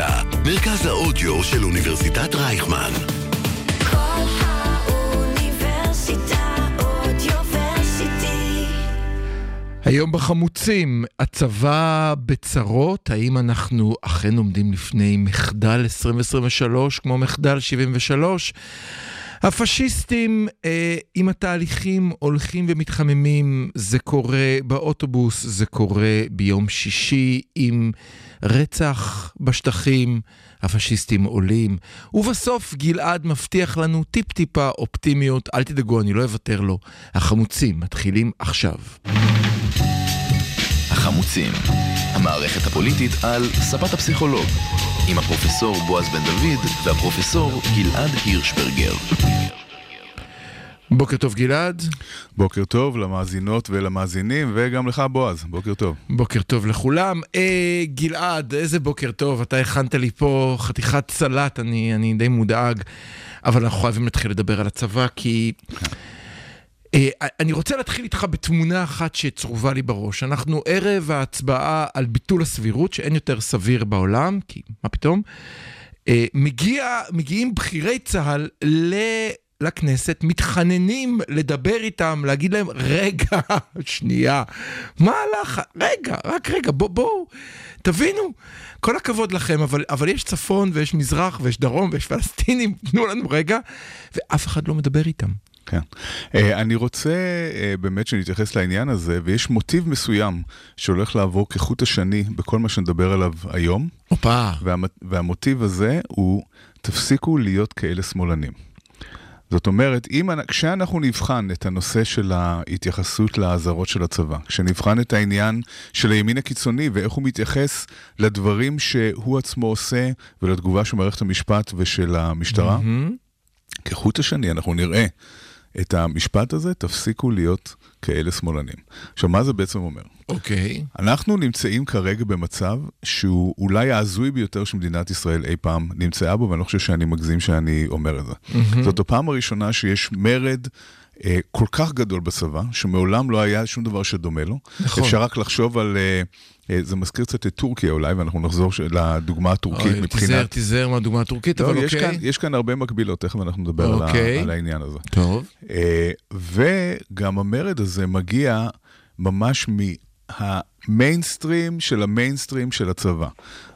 האוניברסיטה, מרכז האודיו של אוניברסיטת רייכמן. כל האוניברסיטה אודיוורסיטי. היום בחמוצים, הצבא בצרות, האם אנחנו אכן עומדים לפני מחדל 2023 כמו מחדל 73? הפשיסטים אה, עם התהליכים הולכים ומתחממים, זה קורה באוטובוס, זה קורה ביום שישי עם רצח בשטחים, הפשיסטים עולים, ובסוף גלעד מבטיח לנו טיפ-טיפה אופטימיות, אל תדאגו, אני לא אוותר לו. החמוצים מתחילים עכשיו. החמוצים, המערכת הפוליטית על ספת הפסיכולוג, עם הפרופסור בועז בן דוד והפרופסור גלעד הירשברגר. בוקר טוב גלעד, בוקר טוב למאזינות ולמאזינים, וגם לך בועז, בוקר טוב. בוקר טוב לכולם. אה, גלעד, איזה בוקר טוב, אתה הכנת לי פה חתיכת סלט, אני, אני די מודאג, אבל אנחנו חייבים להתחיל לדבר על הצבא, כי... אה, אני רוצה להתחיל איתך בתמונה אחת שצרובה לי בראש. אנחנו ערב ההצבעה על ביטול הסבירות, שאין יותר סביר בעולם, כי מה פתאום? אה, מגיע, מגיעים בכירי צה"ל ל... לכנסת, מתחננים לדבר איתם, להגיד להם, רגע, שנייה, מה הלך? רגע, רק רגע, בואו, בואו, תבינו, כל הכבוד לכם, אבל, אבל יש צפון ויש מזרח ויש דרום ויש פלסטינים, תנו לנו רגע, ואף אחד לא מדבר איתם. כן. אה, אני רוצה אה, באמת שנתייחס לעניין הזה, ויש מוטיב מסוים שהולך לעבור כחוט השני בכל מה שנדבר עליו היום, הופה. והמ- והמוטיב הזה הוא, תפסיקו להיות כאלה שמאלנים. זאת אומרת, אם, אנ- כשאנחנו נבחן את הנושא של ההתייחסות לאזהרות של הצבא, כשנבחן את העניין של הימין הקיצוני ואיך הוא מתייחס לדברים שהוא עצמו עושה ולתגובה של מערכת המשפט ושל המשטרה, מהמם. כחוט השני אנחנו נראה את המשפט הזה, תפסיקו להיות כאלה שמאלנים. עכשיו, מה זה בעצם אומר? אוקיי. אנחנו נמצאים כרגע במצב שהוא אולי ההזוי ביותר שמדינת ישראל אי פעם נמצאה בו, ואני לא חושב שאני מגזים שאני אומר את זה. זאת הפעם הראשונה שיש מרד כל כך גדול בצבא, שמעולם לא היה שום דבר שדומה לו. נכון. אפשר רק לחשוב על... אה, אה, זה מזכיר קצת את טורקיה אולי, ואנחנו נחזור לדוגמה הטורקית אוי, תיזהר, מבחינת... תיזהר מהדוגמה הטורקית, לא, אבל יש, אוקיי. כאן, יש כאן הרבה מקבילות, תכף אנחנו נדבר על, אוקיי. ה, על העניין הזה. טוב. אה, וגם המרד הזה מגיע ממש מהמיינסטרים של המיינסטרים של הצבא.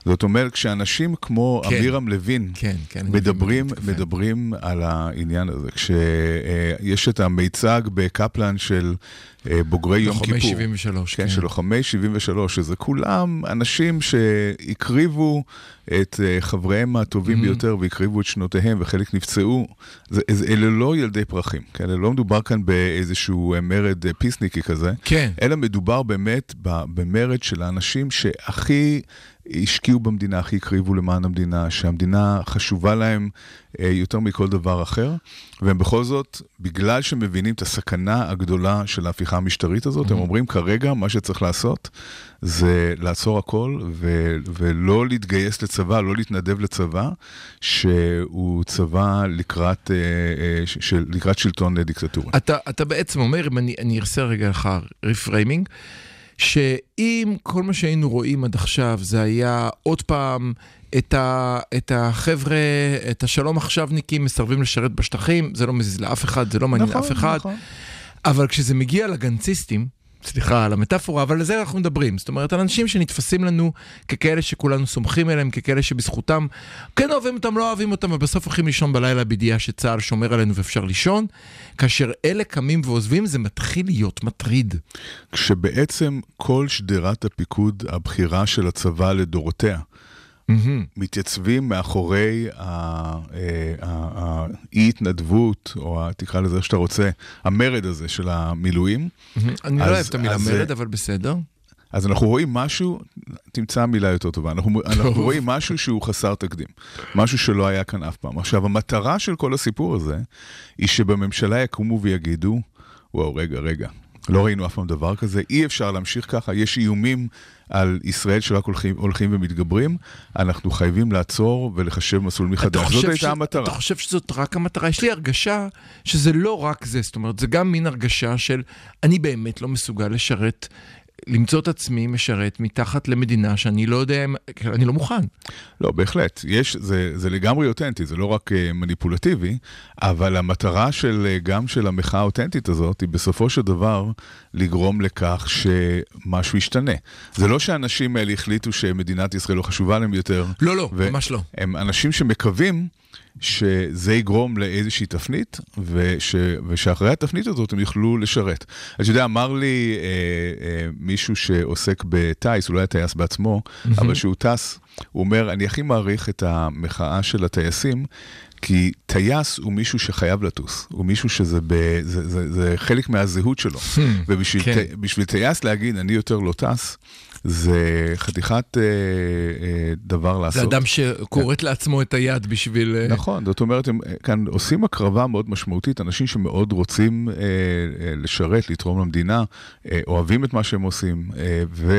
זאת אומרת, כשאנשים כמו כן. עמירם לוין כן, כן. אני מבין מדברים. מדברים על העניין הזה, כשיש את המיצג בקפלן של אה, בוגרי יום כיפור. לוחמי 73, כן, של לוחמי 73, שזה כולם אנשים שהקריבו את אה, חבריהם הטובים Mhm. ביותר והקריבו את שנותיהם וחלק נפצעו. זה, זה, אלה לא ילדי פרחים, כן? לא מדובר כאן באיזשהו אה, מרד אה, פיסניקי כזה, כן. אלא מדובר באמת ב- במרד של האנשים שהכי השקיעו במדינה, הכי הקריבו למען המדינה, שהמדינה חשובה להם אה, יותר מכל דבר אחר, והם בכל זאת, בגלל שהם מבינים את הסכנה הגדולה של ההפיכה המשטרית הזאת, הם אומרים כרגע מה שצריך לעשות זה לעצור הכל ו- ולא להתגייס לצבא, לא להתנדב לצבא, שהוא צבא לקראת, אה, אה, של, לקראת שלטון דיקטטורי. אתה, אתה בעצם אומר, אם אני, אני אעשה רגע לך reframing, שאם כל מה שהיינו רואים עד עכשיו זה היה עוד פעם את, ה, את החבר'ה, את השלום עכשווניקים מסרבים לשרת בשטחים, זה לא מזיז לאף אחד, זה לא מעניין נכון, אף אחד, נכון. אבל כשזה מגיע לגנציסטים, סליחה על המטאפורה, אבל על זה אנחנו מדברים. זאת אומרת, על אנשים שנתפסים לנו ככאלה שכולנו סומכים עליהם, ככאלה שבזכותם כן אוהבים אותם, לא אוהבים אותם, ובסוף הולכים לישון בלילה בידיעה שצה"ל שומר עלינו ואפשר לישון. כאשר אלה קמים ועוזבים, זה מתחיל להיות מטריד. כשבעצם כל שדרת הפיקוד הבכירה של הצבא לדורותיה מהמם. מתייצבים מאחורי אה, האי-התנדבות, או תקרא לזה איך שאתה רוצה, המרד הזה של המילואים, מהמם. אני לא אז- אוהב את המילה אז, מרד, אה, אבל בסדר. אז אנחנו רואים משהו, תמצא מילה יותר טובה, אנחנו, אנחנו. רואים משהו שהוא חסר תקדים, משהו שלא היה כאן אף פעם. עכשיו, המטרה של כל הסיפור הזה, היא שבממשלה יקומו ויגידו, וואו, רגע, רגע, לא ראינו אף פעם דבר כזה, אי אפשר להמשיך ככה, יש איומים על ישראל שרק הולכים, הולכים ומתגברים, אנחנו חייבים לעצור ולחשב מסלול מחדש. זאת הייתה המטרה. אתה חושב שזאת רק המטרה? יש לי הרגשה שזה לא רק זה, זאת אומרת, זה גם מין הרגשה של אני באמת לא מסוגל לשרת למצוא את עצמי משרת מתחת למדינה שאני לא יודע, אני לא מוכן. לא, בהחלט. יש, זה, זה לגמרי אותנטי, זה לא רק אה, מניפולטיבי, אבל המטרה של, אה, גם של המחאה האותנטית הזאת, היא בסופו של דבר לגרום לכך שמשהו ישתנה. זה לא שהאנשים האלה החליטו שמדינת ישראל לא חשובה להם יותר. לא, לא, ו- ממש לא. הם אנשים שמקווים שזה יגרום לאיזושהי תפנית, וש, ושאחרי התפנית הזאת הם יוכלו לשרת. אתה יודע, אמר לי אה, אה, מישהו שעוסק בטיס, הוא לא היה טייס בעצמו, אבל שהוא טס, הוא אומר, אני הכי מעריך את המחאה של הטייסים. כי טייס הוא מישהו שחייב לטוס, הוא מישהו שזה ב, זה, זה, זה חלק מהזהות שלו. ובשביל כן. טייס להגיד, אני יותר לא טס, זה חתיכת אה, אה, דבר לעשות. זה אדם שכורת לעצמו את היד בשביל... אה, נכון, זאת אומרת, הם אה, כאן עושים הקרבה מאוד משמעותית, אנשים שמאוד רוצים אה, אה, לשרת, לתרום למדינה, אה, אוהבים את מה שהם עושים, אה, ו,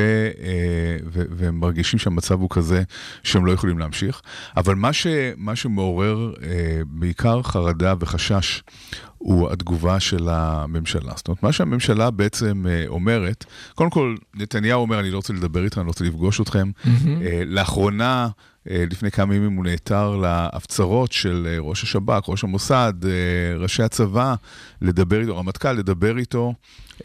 אה, ו, והם מרגישים שהמצב הוא כזה שהם לא יכולים להמשיך. אבל מה, ש, מה שמעורר אה, בעיקר חרדה וחשש, הוא התגובה של הממשלה. זאת אומרת, מה שהממשלה בעצם אה, אומרת, קודם כל, נתניהו אומר, אני לא רוצה לדבר איתכם, אני לא רוצה לפגוש אתכם. אה, לאחרונה, אה, לפני כמה ימים הוא נעתר להפצרות של ראש השב"כ, ראש המוסד, ראשי הצבא, לדבר איתו, רמטכ"ל, לדבר איתו,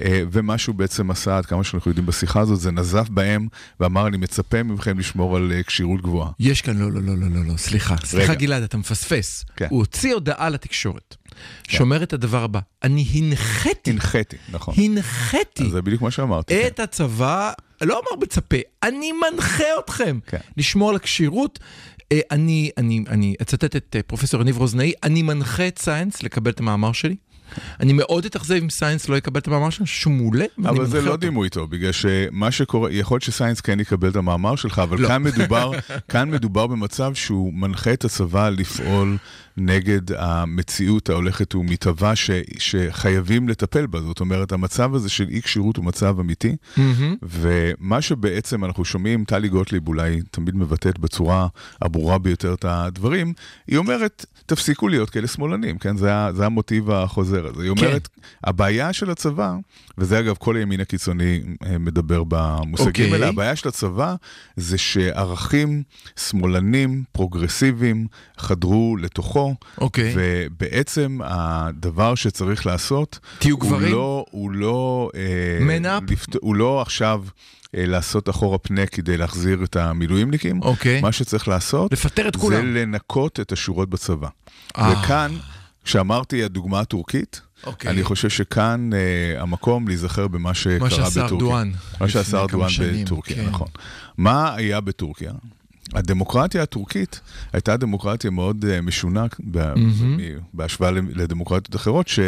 ומה שהוא בעצם עשה, עד כמה שאנחנו יודעים בשיחה הזאת, זה נזף בהם ואמר, אני מצפה מכם לשמור על כשירות גבוהה. יש כאן, לא, לא, לא, לא, לא, לא, סליחה. סליחה, גלעד, אתה מפספס. כן. הוא הוציא הודעה לתקשורת, שאומר את הדבר הבא, אני הנחיתי, הנחיתי, נכון. הנחיתי זה בדיוק מה שאמרתי. כן. את הצבא, לא אמר מצפה, אני מנחה אתכם כן. לשמור על הכשירות. אה, אני, אני, אני אצטט את אה, פרופסור יניב רוזנאי, אני מנחה את סייאנס לקבל את המאמר שלי. אני מאוד אתאכזב אם סייאנס לא יקבל את המאמר שלנו, שהוא מעולה, אבל זה לא. דימוי טוב, בגלל שמה שקורה, יכול להיות שסיינס כן יקבל את המאמר שלך, אבל לא. כאן מדובר, כאן מדובר במצב שהוא מנחה את הצבא לפעול נגד המציאות ההולכת ומתהווה ש, שחייבים לטפל בה. זאת אומרת, המצב הזה של אי כשירות הוא מצב אמיתי, מהמם. ומה שבעצם אנחנו שומעים, טלי גוטליב אולי תמיד מבטאת בצורה הברורה ביותר את הדברים, היא אומרת, תפסיקו להיות כאלה שמאלנים, כן? זה, זה המוטיב החוזר הזה. היא אומרת, הבעיה של הצבא, וזה אגב כל הימין הקיצוני אה, מדבר במושגים אוקיי. האלה, הבעיה של הצבא זה שערכים שמאלנים, פרוגרסיביים, חדרו לתוכו, אוקיי. ובעצם הדבר שצריך לעשות, תהיו גברים. לא, הוא לא, אה, Man up. לפת... הוא לא עכשיו אה, לעשות אחורה פנה כדי להחזיר את המילואימניקים. אוקיי. מה שצריך לעשות, לפטר את זה כולם. לנקות את השורות בצבא. אה. וכאן, כשאמרתי הדוגמה הטורקית, אוקיי. אני חושב שכאן אה, המקום להיזכר במה שקרה מה בטורקיה. שעשה ארדואן. מה שעשה ארדואן בטורקיה, כן. נכון. מה היה בטורקיה? הדמוקרטיה הטורקית הייתה דמוקרטיה מאוד אה, משונה מ- בהשוואה לדמוקרטיות אחרות, ש,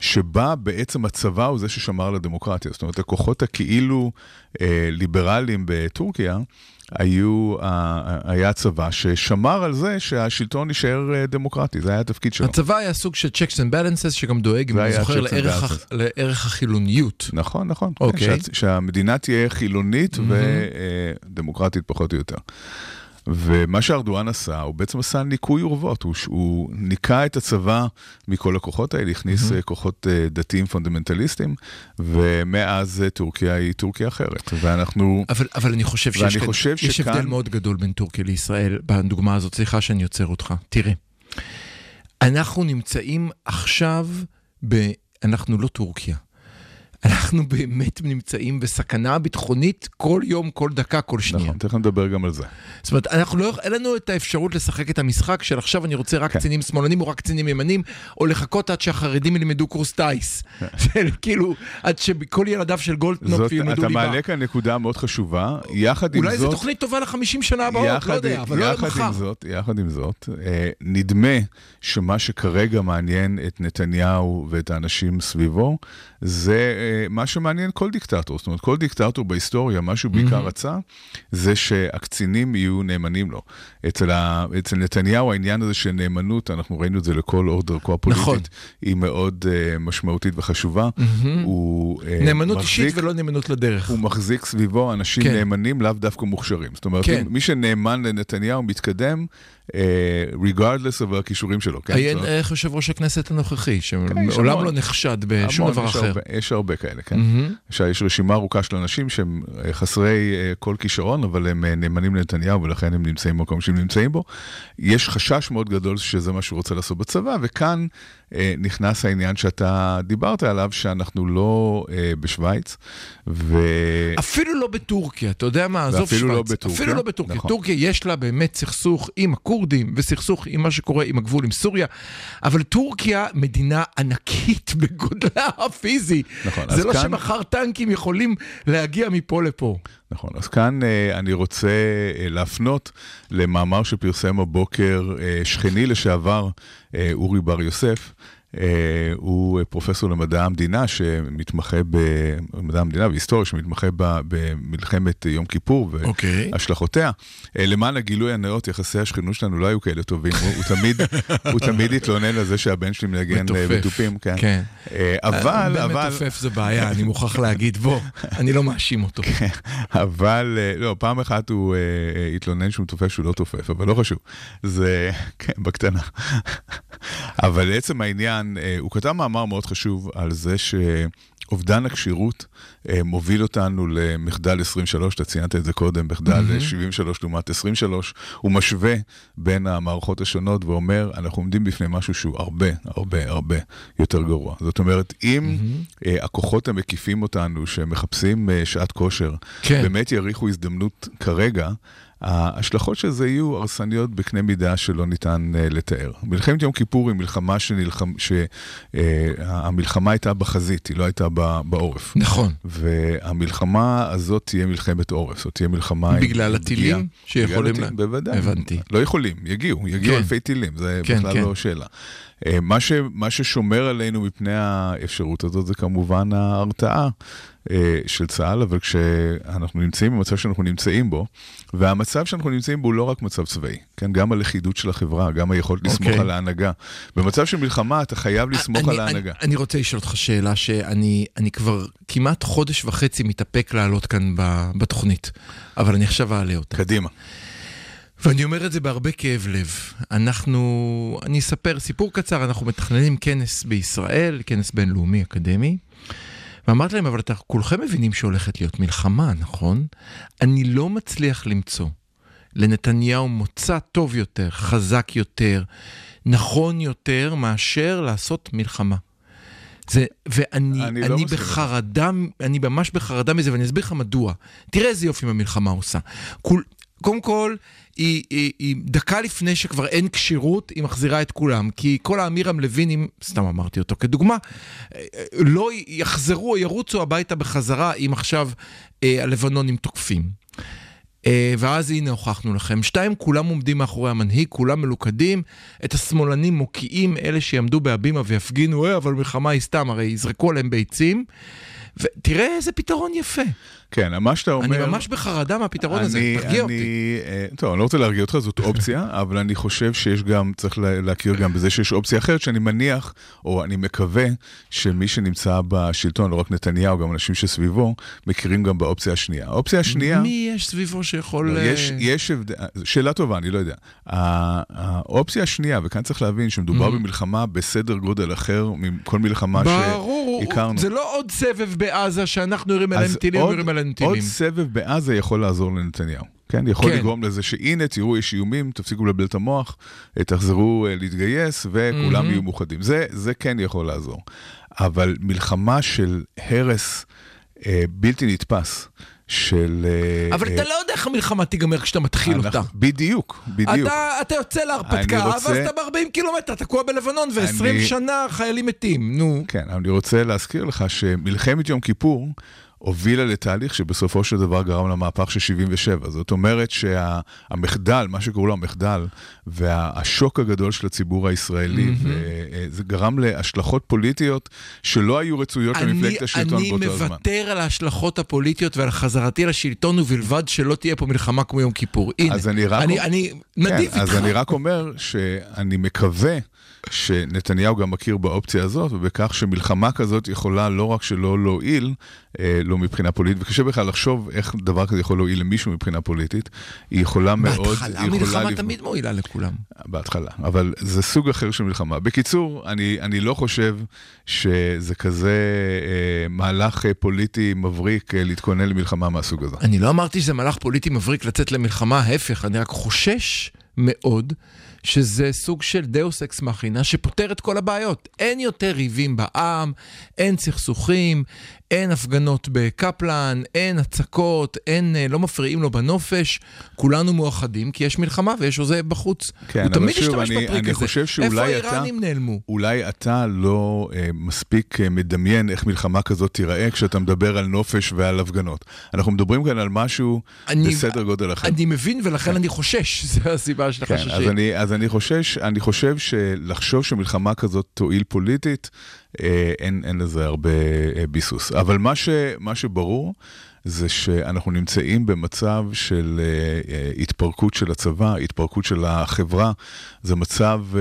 שבה בעצם הצבא הוא זה ששמר על הדמוקרטיה. זאת אומרת, הכוחות הכאילו אה, ליברליים בטורקיה, היו, אה, היה הצבא ששמר על זה שהשלטון יישאר אה, דמוקרטי, זה היה התפקיד שלו. הצבא היה סוג של checks and balances שגם דואג, אם אני זוכר, לערך ה- balances. לערך החילוניות. נכון, נכון. אוקיי. כן, שה, שהמדינה תהיה חילונית ודמוקרטית פחות או יותר. ומה שארדואן עשה, הוא בעצם עשה ניקוי אורוות, הוא, הוא ניקה את הצבא מכל הכוחות האלה, הכניס mm-hmm. כוחות אה, דתיים פונדמנטליסטים, ומאז אה, טורקיה היא טורקיה אחרת. ואנחנו... אבל, אבל אני חושב שיש כאן, חושב יש שכאן- הבדל מאוד גדול בין טורקיה לישראל בדוגמה הזאת. סליחה שאני עוצר אותך. תראה, אנחנו נמצאים עכשיו ב... אנחנו לא טורקיה. אנחנו באמת נמצאים בסכנה ביטחונית כל יום, כל דקה, כל שנייה. נכון, תכף נדבר גם על זה. זאת אומרת, אנחנו לא, אין לנו את האפשרות לשחק את המשחק של עכשיו אני רוצה רק כן. קצינים שמאלנים או רק קצינים ימנים, או לחכות עד שהחרדים ילמדו קורס טיס. זה כאילו, עד שכל ילדיו של גולדקנופ זאת, ילמדו אתה ליבה. מעלה כאן נקודה מאוד חשובה, יחד עם אולי זו זאת... תוכנית טובה לחמישים שנה הבאות, לא יחד, יודע, אבל לא יחד מחר. עם זאת, יחד עם זאת, אה, נדמה שמה שכרגע מעניין את נתניהו ואת האנשים סביבו, זה אה, מה שמעניין כל דיקטטור. זאת אומרת, כל דיקטטור בהיסטוריה, מה שהוא בעיקר רצה, זה שהקצינים יהיו נאמנים לו. אצל, ה, אצל נתניהו העניין הזה של נאמנות, אנחנו ראינו את זה לכל אורך דרכו הפוליטית, נכון. היא מאוד אה, משמעותית וחשובה. הוא אה, נאמנות מחזיק- אישית ולא נאמנות לדרך. הוא מחזיק סביבו אנשים כן. נאמנים, לאו דווקא מוכשרים. זאת אומרת, כן. מי שנאמן לנתניהו מתקדם, regardless of הכישורים שלו. כן? עיין איך יושב ראש הכנסת הנוכחי, יש שמעולם. לא נחשד בשום דבר אחר. יש הרבה, כאלה, כן? יש רשימה ארוכה של אנשים שהם אה, חסרי אה, כל כישרון, אבל הם אה, נאמנים לנתניהו ולכן הם נמצאים במקום שהם נמצאים בו. יש חשש מאוד גדול שזה מה שהוא רוצה לעשות בצבא, וכאן אה, נכנס העניין שאתה דיברת עליו, שאנחנו לא אה, בשוויץ, ו... אפילו לא בטורקיה, אתה יודע מה, עזוב ואפילו שווייץ. לא בטורקיה, אפילו לא בטורקיה. נכון. טורקיה יש לה באמת סכסוך עם הכורדים וסכסוך עם מה שקורה עם הגבול עם סוריה, אבל טורקיה מדינה ענקית בגודלה הפיזי. נכון, זה לא כאן- שמחר טנקים יכולים להגיע מפה לפה. נכון, אז כאן אה, אני רוצה אה, להפנות למאמר שפרסם הבוקר אה, שכני לשעבר, אורי בר יוסף. אה, הוא פרופסור למדע המדינה שמתמחה במדע המדינה והיסטוריה, שמתמחה במלחמת יום כיפור אוקיי. והשלכותיה. אה, למען הגילוי הנאות, יחסי השכנות שלנו לא היו כאלה טובים. הוא, הוא, תמיד, הוא תמיד התלונן על זה שהבן שלי מנגן אה, מתופף. בתופים. כן. כן. אבל, אבל... מתופף זה בעיה, אני מוכרח להגיד, בוא, אני לא מאשים אותו. אבל, אה, לא, פעם אחת הוא התלונן שהוא תופף שהוא לא תופף, אבל לא חשוב. זה, כן, בקטנה. אבל לעצם העניין, אה, הוא כתב מאמר מאוד חשוב על זה שאובדן הכשירות אה, מוביל אותנו למחדל 23, אתה ציינת את זה קודם, מחדל מהמם. 73 לעומת 23. הוא משווה בין המערכות השונות ואומר, אנחנו עומדים בפני משהו שהוא הרבה, הרבה, הרבה יותר גרוע. זאת אומרת, אם אה, הכוחות המקיפים אותנו, שמחפשים שעת כושר, כן. באמת יריחו הזדמנות כרגע, ההשלכות של זה יהיו הרסניות בקנה מידה שלא ניתן uh, לתאר. מלחמת יום כיפור היא מלחמה שנלחם, שהמלחמה הייתה בחזית, היא לא הייתה ב- בעורף. נכון. והמלחמה הזאת תהיה מלחמת עורף, זאת תהיה מלחמה... בגלל הטילים פגיעה. שיכולים בגלל לה- הטילים, בוודאי. הבנתי. לא יכולים, יגיעו, יגיעו כן. אלפי טילים, זה כן, בכלל כן. לא שאלה. אה, מה, ש, מה ששומר עלינו מפני האפשרות הזאת זה כמובן ההרתעה אה, של צה"ל, אבל כשאנחנו נמצאים במצב שאנחנו נמצאים בו, והמצב שאנחנו נמצאים בו הוא לא רק מצב צבאי, כן? גם הלכידות של החברה, גם היכולת לסמוך אוקיי. על ההנהגה. במצב של מלחמה אתה חייב לסמוך אני- על ההנהגה. אני, אני רוצה לשאול אותך שאלה שאני אני כבר כמעט חודש וחצי מתאפק לעלות כאן בתוכנית, אבל אני עכשיו אעלה אותה. קדימה. ואני אומר את זה בהרבה כאב לב. אנחנו, אני אספר סיפור קצר, אנחנו מתכננים כנס בישראל, כנס בינלאומי אקדמי, ואמרתי להם, אבל אתם כולכם מבינים שהולכת להיות מלחמה, נכון? אני לא מצליח למצוא לנתניהו מוצא טוב יותר, חזק יותר, נכון יותר, מאשר לעשות מלחמה. זה, ואני אני אני, לא אני מסכים בחרדה, אני ממש בחרדה מזה, ואני אסביר לך מדוע. תראה איזה יופי המלחמה עושה. כול, קודם כל, היא, היא, היא דקה לפני שכבר אין כשירות, היא מחזירה את כולם. כי כל האמירם לוינים, סתם אמרתי אותו כדוגמה, לא יחזרו או ירוצו הביתה בחזרה אם עכשיו אה, הלבנונים תוקפים. אה, ואז הנה הוכחנו לכם. שתיים, כולם עומדים מאחורי המנהיג, כולם מלוכדים, את השמאלנים מוקיעים, אלה שיעמדו בהבימה ויפגינו, אה, אבל מלחמה היא סתם, הרי יזרקו עליהם ביצים. ותראה איזה פתרון יפה. כן, מה שאתה אומר... אני ממש בחרדה מהפתרון הזה, אני, תרגיע אני, אותי. אה, טוב, אני לא רוצה להרגיע אותך, זאת אופציה, אבל אני חושב שיש גם, צריך לה- להכיר גם בזה שיש אופציה אחרת, שאני מניח, או אני מקווה, שמי שנמצא בשלטון, לא רק נתניהו, גם אנשים שסביבו, מכירים גם באופציה השנייה. האופציה השנייה... מי יש סביבו שיכול... לא, אה, יש, יש הבדל, שאלה טובה, אני לא יודע. האופציה השנייה, וכאן צריך להבין שמדובר במלחמה בסדר גודל אחר מכל מלחמה ברור, שהכרנו. זה לא עוד סבב בעזה שאנחנו יורים עליהם טילים עוד- ויורים עליהם עוד. סבב בעזה יכול לעזור לנתניהו. כן, יכול כן. לגרום לזה שהנה, תראו, יש איומים, תפסיקו לבלבל את המוח, אה, תחזרו אה, להתגייס, וכולם מהמם. יהיו מאוחדים. זה, זה כן יכול לעזור. אבל מלחמה של הרס אה, בלתי נתפס, של... אה, אבל אה, אתה לא יודע איך המלחמה תיגמר כשאתה מתחיל אנחנו- אותה. בדיוק, בדיוק. אתה, אתה יוצא להרפתקה, ואז אתה ב-40 קילומטר, תקוע בלבנון, ו-20 אני- שנה חיילים מתים, נו. כן, אני רוצה להזכיר לך שמלחמת יום כיפור הובילה לתהליך שבסופו של דבר גרם למהפך של 77. זאת אומרת שהמחדל, מה שקראו לו המחדל, והשוק הגדול של הציבור הישראלי, זה גרם להשלכות פוליטיות שלא היו רצויות למפלגת השלטון אני באותו הזמן. מוותר על ההשלכות הפוליטיות ועל חזרתי לשלטון, ובלבד שלא תהיה פה מלחמה כמו יום כיפור. הנה, אז אני רק- אני, אני נדיב כן, איתך. אז אני רק אומר שאני מקווה שנתניהו גם מכיר באופציה הזאת, ובכך שמלחמה כזאת יכולה לא רק שלא להועיל, אה, לא מבחינה פוליטית, וקשה בכלל לחשוב איך דבר כזה יכול להועיל למישהו מבחינה פוליטית, היא יכולה מאוד, בהתחלה היא יכולה מלחמה לפגוע- תמיד מועילה לכולם. בהתחלה, אבל זה סוג אחר של מלחמה. בקיצור, אני, אני לא חושב שזה כזה אה, מהלך אה, פוליטי מבריק אה, להתכונן למלחמה מהסוג הזה. אני לא אמרתי שזה מהלך פוליטי מבריק לצאת למלחמה, ההפך, אני רק חושש מאוד שזה סוג של דאוס אקס מכינה שפותר את כל הבעיות. אין יותר ריבים בעם, אין סכסוכים, אין הפגנות בקפלן, אין הצקות, אין, אה, לא מפריעים לו בנופש, כולנו מאוחדים כי יש מלחמה ויש אויב בחוץ. כן, הוא תמיד שוב, השתמש בטריק אני הזה. חושב שאולי איפה אתה- האיראנים נעלמו? אולי אתה לא אה, מספיק אה, מדמיין איך מלחמה כזאת תיראה כשאתה מדבר על נופש ועל הפגנות. אנחנו מדברים כאן על משהו אני- בסדר גודל אחר. אני מבין ולכן אני חושש, זו הסיבה של כן, החששים. אז אני, אז אני חושש, אני חושב שלחשוב שמלחמה כזאת תועיל פוליטית, אה, אין, אין לזה הרבה אה, ביסוס. אבל מה, ש, מה שברור זה שאנחנו נמצאים במצב של אה, התפרקות של הצבא, התפרקות של החברה. זה מצב אה,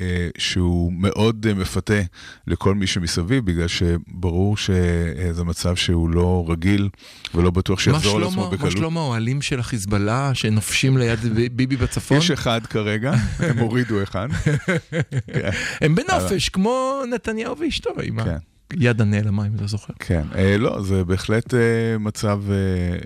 אה, שהוא מאוד אה, מפתה לכל מי שמסביב, בגלל שברור שזה מצב שהוא לא רגיל ולא בטוח מה שיחזור על עצמו מה בקלות. שלמה האוהלים של החיזבאללה שנופשים ליד ביבי בצפון? יש אחד כרגע, הם הורידו אחד. כן, הם בנופש, כמו נתניהו ואשתו, עם כן. היד הנעלמה, אם אתה זוכר. כן, אה, לא, זה בהחלט אה, מצב אה,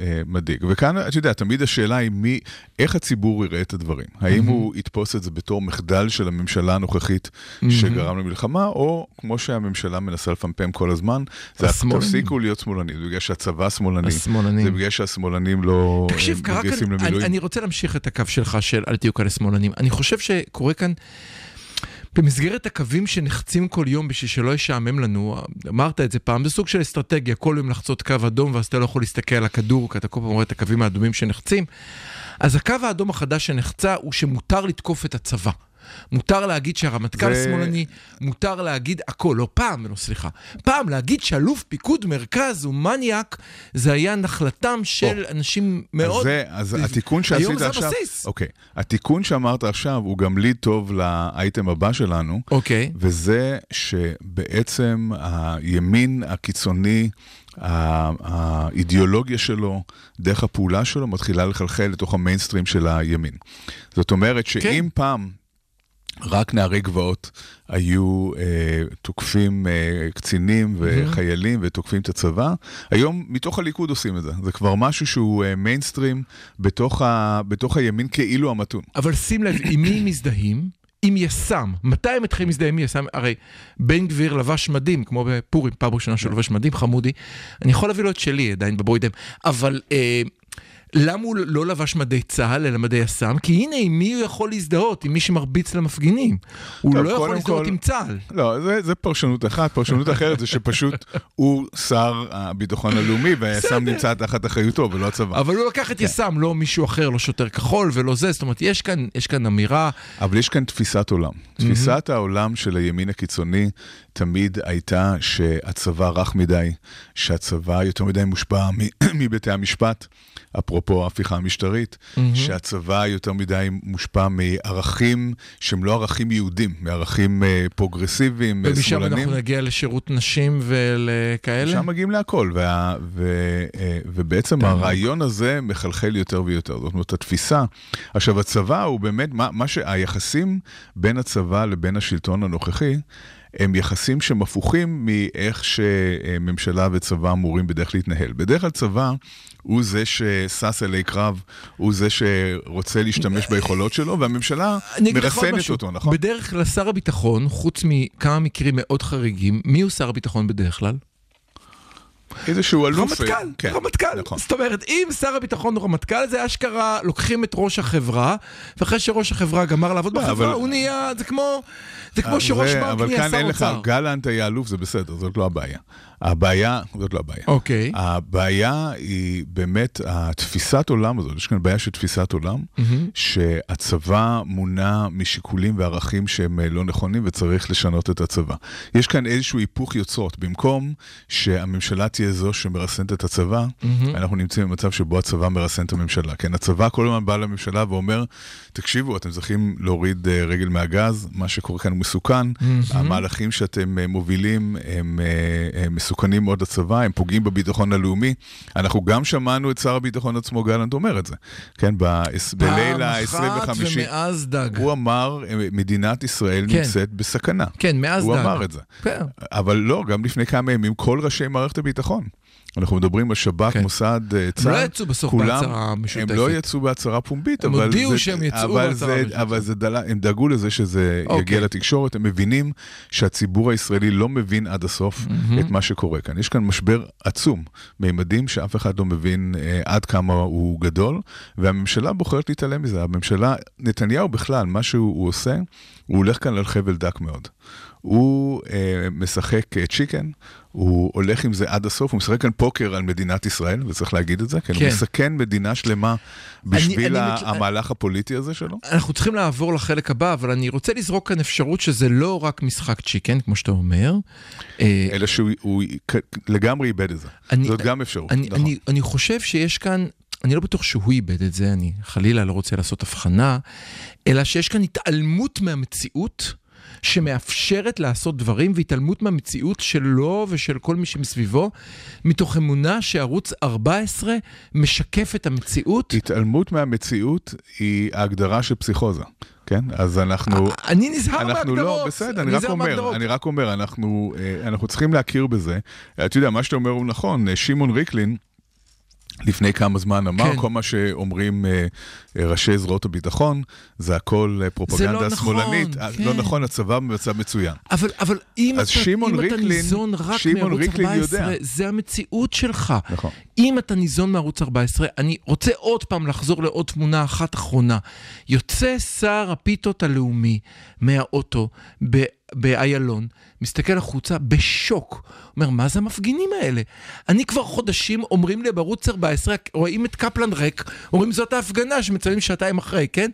אה, מדאיג. וכאן, אתה יודע, תמיד השאלה היא מי, איך הציבור יראה את הדברים. האם הוא יתפוס את זה בתור מחדל של הממשלה הנוכחית שגרם למלחמה, או כמו שהממשלה מנסה לפמפם כל הזמן, זה. תפסיקו להיות שמאלנים, זה בגלל שהצבא שמאלני. השמאלנים. זה בגלל שהשמאלנים לא תקשיב, מתגייסים אני, למילואים. אני רוצה להמשיך את הקו שלך של אל תהיו כאלה שמאלנים. אני חושב שקורה כאן, במסגרת הקווים שנחצים כל יום בשביל שלא ישעמם לנו, אמרת את זה פעם, זה סוג של אסטרטגיה, כל יום לחצות קו אדום ואז אתה לא יכול להסתכל על הכדור, כי אתה כל פעם רואה את הקווים האדומים שנחצים. אז הקו האדום החדש שנחצה הוא שמותר לתקוף את הצבא. מותר להגיד שהרמטכ"ל זה- שמאלני, מותר להגיד הכל, לא פעם, לא סליחה. פעם להגיד שאלוף פיקוד מרכז הוא מניאק, זה היה נחלתם של אנשים מאוד... אז, זה, אז התיקון שעשית היום זה עכשיו, הבסיס. אוקיי, התיקון שאמרת עכשיו הוא גם ליד טוב לאייטם הבא שלנו, אוקיי. וזה שבעצם הימין הקיצוני, האידיאולוגיה שלו, דרך הפעולה שלו, מתחילה לחלחל לתוך המיינסטרים של הימין. זאת אומרת שאם כן. פעם... רק נערי גבעות היו אה, תוקפים אה, קצינים וחיילים ותוקפים את הצבא. היום מתוך הליכוד עושים את זה. זה כבר משהו שהוא אה, מיינסטרים בתוך, ה, בתוך הימין כאילו המתון. אבל שים לב, עם מי מזדהים? עם יס"מ. מתי הם מתחילים להזדהה עם יס"מ? הרי בן גביר לבש מדים, כמו בפורים, פעם ראשונה שהוא לובש מדים, חמודי. אני יכול להביא לו את שלי עדיין בבוידם, אבל... אה, למה הוא לא לבש מדי צה"ל אלא מדי יס"מ? כי הנה, עם מי הוא יכול להזדהות? עם מי שמרביץ למפגינים. הוא טוב, לא יכול קודם להזדהות כל- עם צה"ל. לא, זה, זה פרשנות אחת. פרשנות אחרת זה שפשוט הוא שר הביטחון הלאומי והיס"מ נמצא תחת אחריותו ולא הצבא. אבל הוא לקח את יס"מ, לא מישהו אחר, לא שוטר כחול ולא זה. זאת אומרת, יש כאן, יש כאן אמירה... אבל יש כאן תפיסת עולם. תפיסת העולם של הימין הקיצוני תמיד הייתה שהצבא רך מדי, שהצבא יותר מדי מושפע מבתי המשפט, אפרופו ההפיכה המשטרית, שהצבא יותר מדי מושפע מערכים שהם לא ערכים יהודים, מערכים אה, פרוגרסיביים, אה, ומשם שמאלנים. אנחנו נגיע לשירות נשים ולכאלה. שם מגיעים להכל, וה, ו, אה, ובעצם הרעיון הזה מחלחל יותר ויותר. זאת אומרת, התפיסה. עכשיו, הצבא הוא באמת, מה, מה שהיחסים בין הצבא לבין השלטון הנוכחי, הם יחסים שהם הפוכים מאיך שממשלה וצבא אמורים בדרך להתנהל. בדרך כלל צבא הוא זה ששש אלי קרב, הוא זה שרוצה להשתמש ביכולות שלו, והממשלה מרסנת. אותו, נכון? בדרך כלל שר הביטחון, חוץ מכמה מקרים מאוד חריגים, מי הוא שר הביטחון בדרך כלל? איזשהו אלוף. רמטכ"ל, כן, רמטכ"ל. נכון. זאת אומרת, אם שר הביטחון הוא רמטכ"ל, זה אשכרה, לוקחים את ראש החברה, ואחרי שראש החברה גמר לעבוד בחברה, אבל- הוא נהיה, זה כמו, זה כמו אה, שראש בנק אבל נהיה כאן שר אין לך, אוצר. גלנט היה אלוף, זה בסדר, זאת לא הבעיה. הבעיה, זאת לא הבעיה. אוקיי. הבעיה היא באמת התפיסת עולם הזאת, יש כאן בעיה של תפיסת עולם, שהצבא מונע משיקולים וערכים שהם אה, לא נכונים וצריך לשנות את הצבא. יש כאן איזשהו היפוך יוצרות, במקום שהממשלה תהיה זו שמרסנת את הצבא, אנחנו נמצאים במצב שבו הצבא מרסן את הממשלה. כן, הצבא כל הזמן בא לממשלה ואומר, תקשיבו, אתם צריכים להוריד אה, רגל מהגז, מה שקורה כאן הוא מסוכן, המהלכים שאתם אה, מובילים הם, אה, הם מסוכנים מאוד לצבא, הם פוגעים בביטחון הלאומי. אנחנו גם שמענו את שר הביטחון עצמו, גלנט, אומר את זה. כן, ב- בליל ה-25. פעם אחת ומאז דג. הוא אמר, מדינת ישראל כן. נמצאת בסכנה. כן, מאז הוא דג. אמר את זה. כן. אבל לא, גם לפני כמה ימים, כל ראשי מערכת הביטחון. אנחנו מדברים על שב"כ, כן. מוסד, אה, צה"ל. לא יצאו בסוף כולם- בהצהרה משותפת. הם לא יצאו בהצהרה פומבית, הם אבל הודיעו זה- שהם יצאו אבל בהצהרה משותפת. אבל זה דלה, הם דאגו לזה שזה אוקיי. יגיע לתקשורת, הם מבינים שהציבור הישראלי לא מבין עד הסוף את מה שקורה כאן. יש כאן משבר עצום, מימדים שאף אחד לא מבין אה, עד כמה הוא גדול, והממשלה בוחרת להתעלם מזה. הממשלה, נתניהו בכלל, מה שהוא הוא עושה, הוא הולך כאן על חבל דק מאוד. הוא אה, משחק אה, צ'יקן, הוא הולך עם זה עד הסוף, הוא משחק כאן פוקר על מדינת ישראל, וצריך להגיד את זה, כן, כן. הוא מסכן מדינה שלמה בשביל אני מת- המהלך הפוליטי הזה שלו. אנחנו צריכים לעבור לחלק הבא, אבל אני רוצה לזרוק כאן אפשרות שזה לא רק משחק צ'יקן, כמו שאתה אומר. אה, אלא שהוא הוא לגמרי איבד את זה. אני- זאת גם אפשרות, אני, נכון. אני, אני חושב שיש כאן, אני לא בטוח שהוא איבד את זה, אני חלילה לא רוצה לעשות הבחנה, אלא שיש כאן התעלמות מהמציאות. שמאפשרת לעשות דברים והתעלמות מהמציאות שלו ושל כל מי שמסביבו, מתוך אמונה שערוץ 14 משקף את המציאות. התעלמות מהמציאות היא ההגדרה של פסיכוזה, כן? אז אנחנו... אני נזהר אנחנו מהגדרות. לא, בסדר, אני רק אומר. אני רק אומר, אנחנו, אה, אנחנו צריכים להכיר בזה. אתה יודע, מה שאתה אומר הוא נכון, אה, שמעון ריקלין, לפני כמה זמן אמר, כן. כל מה שאומרים אה, אה, ראשי זרועות הביטחון, זה הכל אה, פרופגנדה לא נכון, שמאלנית. אה, כן. לא נכון, הצבא במצב מצוין. אבל, אבל אם, אתה, אם אתה ריקלין- ניזון רק מערוץ ריקלין 14, יודע. זה המציאות שלך. נכון. אם אתה ניזון מערוץ 14, אני רוצה עוד פעם לחזור לעוד תמונה אחת אחרונה. יוצא שר הפיתות הלאומי מהאוטו ב- באיילון, מסתכל החוצה בשוק. אומר, מה זה המפגינים האלה? אני כבר חודשים אומרים לי בערוץ 14, רואים את קפלן ריק, אומרים זאת ההפגנה שמצלמים שעתיים אחרי, כן?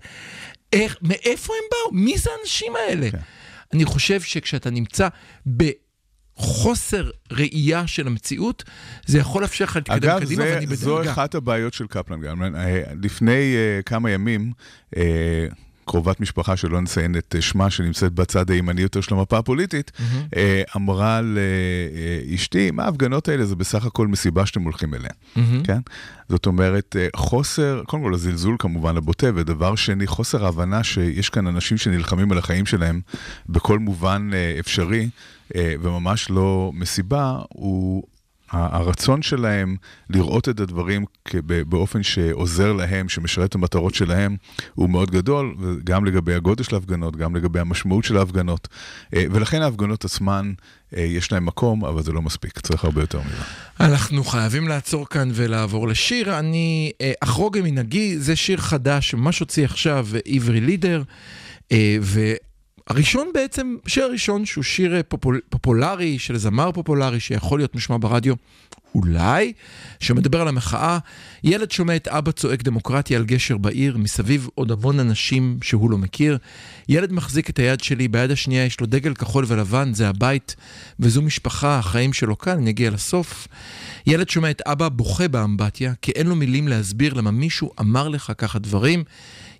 איך, מאיפה הם באו? מי זה האנשים האלה? כן. אני חושב שכשאתה נמצא בחוסר ראייה של המציאות, זה יכול לאפשר לך להתקדם אגב, קדימה, זה, ואני זו בדאגה. אחת הבעיות של קפלן גם. אה, לפני אה, כמה ימים, אה, קרובת משפחה שלא נציין את אה, שמה, שנמצאת בצד הימני יותר של המפה הפוליטית, אה, אמרה לאשתי, מה ההפגנות האלה? זה בסך הכל מסיבה שאתם הולכים אליה. כן? זאת אומרת, אה, חוסר, קודם כל הזלזול כמובן הבוטה, ודבר שני, חוסר ההבנה שיש כאן אנשים שנלחמים על החיים שלהם בכל מובן אה, אפשרי, אה, וממש לא מסיבה, הוא... הרצון שלהם לראות את הדברים באופן שעוזר להם, שמשרת את המטרות שלהם, הוא מאוד גדול, גם לגבי הגודל של ההפגנות, גם לגבי המשמעות של ההפגנות. אה, ולכן ההפגנות עצמן, אה, יש להם מקום, אבל זה לא מספיק, צריך הרבה יותר מזה. אנחנו חייבים לעצור כאן ולעבור לשיר. אני אה, אחרוג ממנהגי, זה שיר חדש שממש הוציא עכשיו עברי לידר, אה, והראשון בעצם, שיר הראשון שהוא שיר אה, פופול, פופולרי, של זמר פופולרי שיכול להיות מושמע ברדיו. אולי, שמדבר על המחאה, ילד שומע את אבא צועק דמוקרטיה על גשר בעיר, מסביב עוד המון אנשים שהוא לא מכיר. ילד מחזיק את היד שלי, ביד השנייה יש לו דגל כחול ולבן, זה הבית, וזו משפחה, החיים שלו כאן, אני אגיע לסוף. ילד שומע את אבא בוכה באמבטיה, כי אין לו מילים להסביר למה מישהו אמר לך ככה דברים.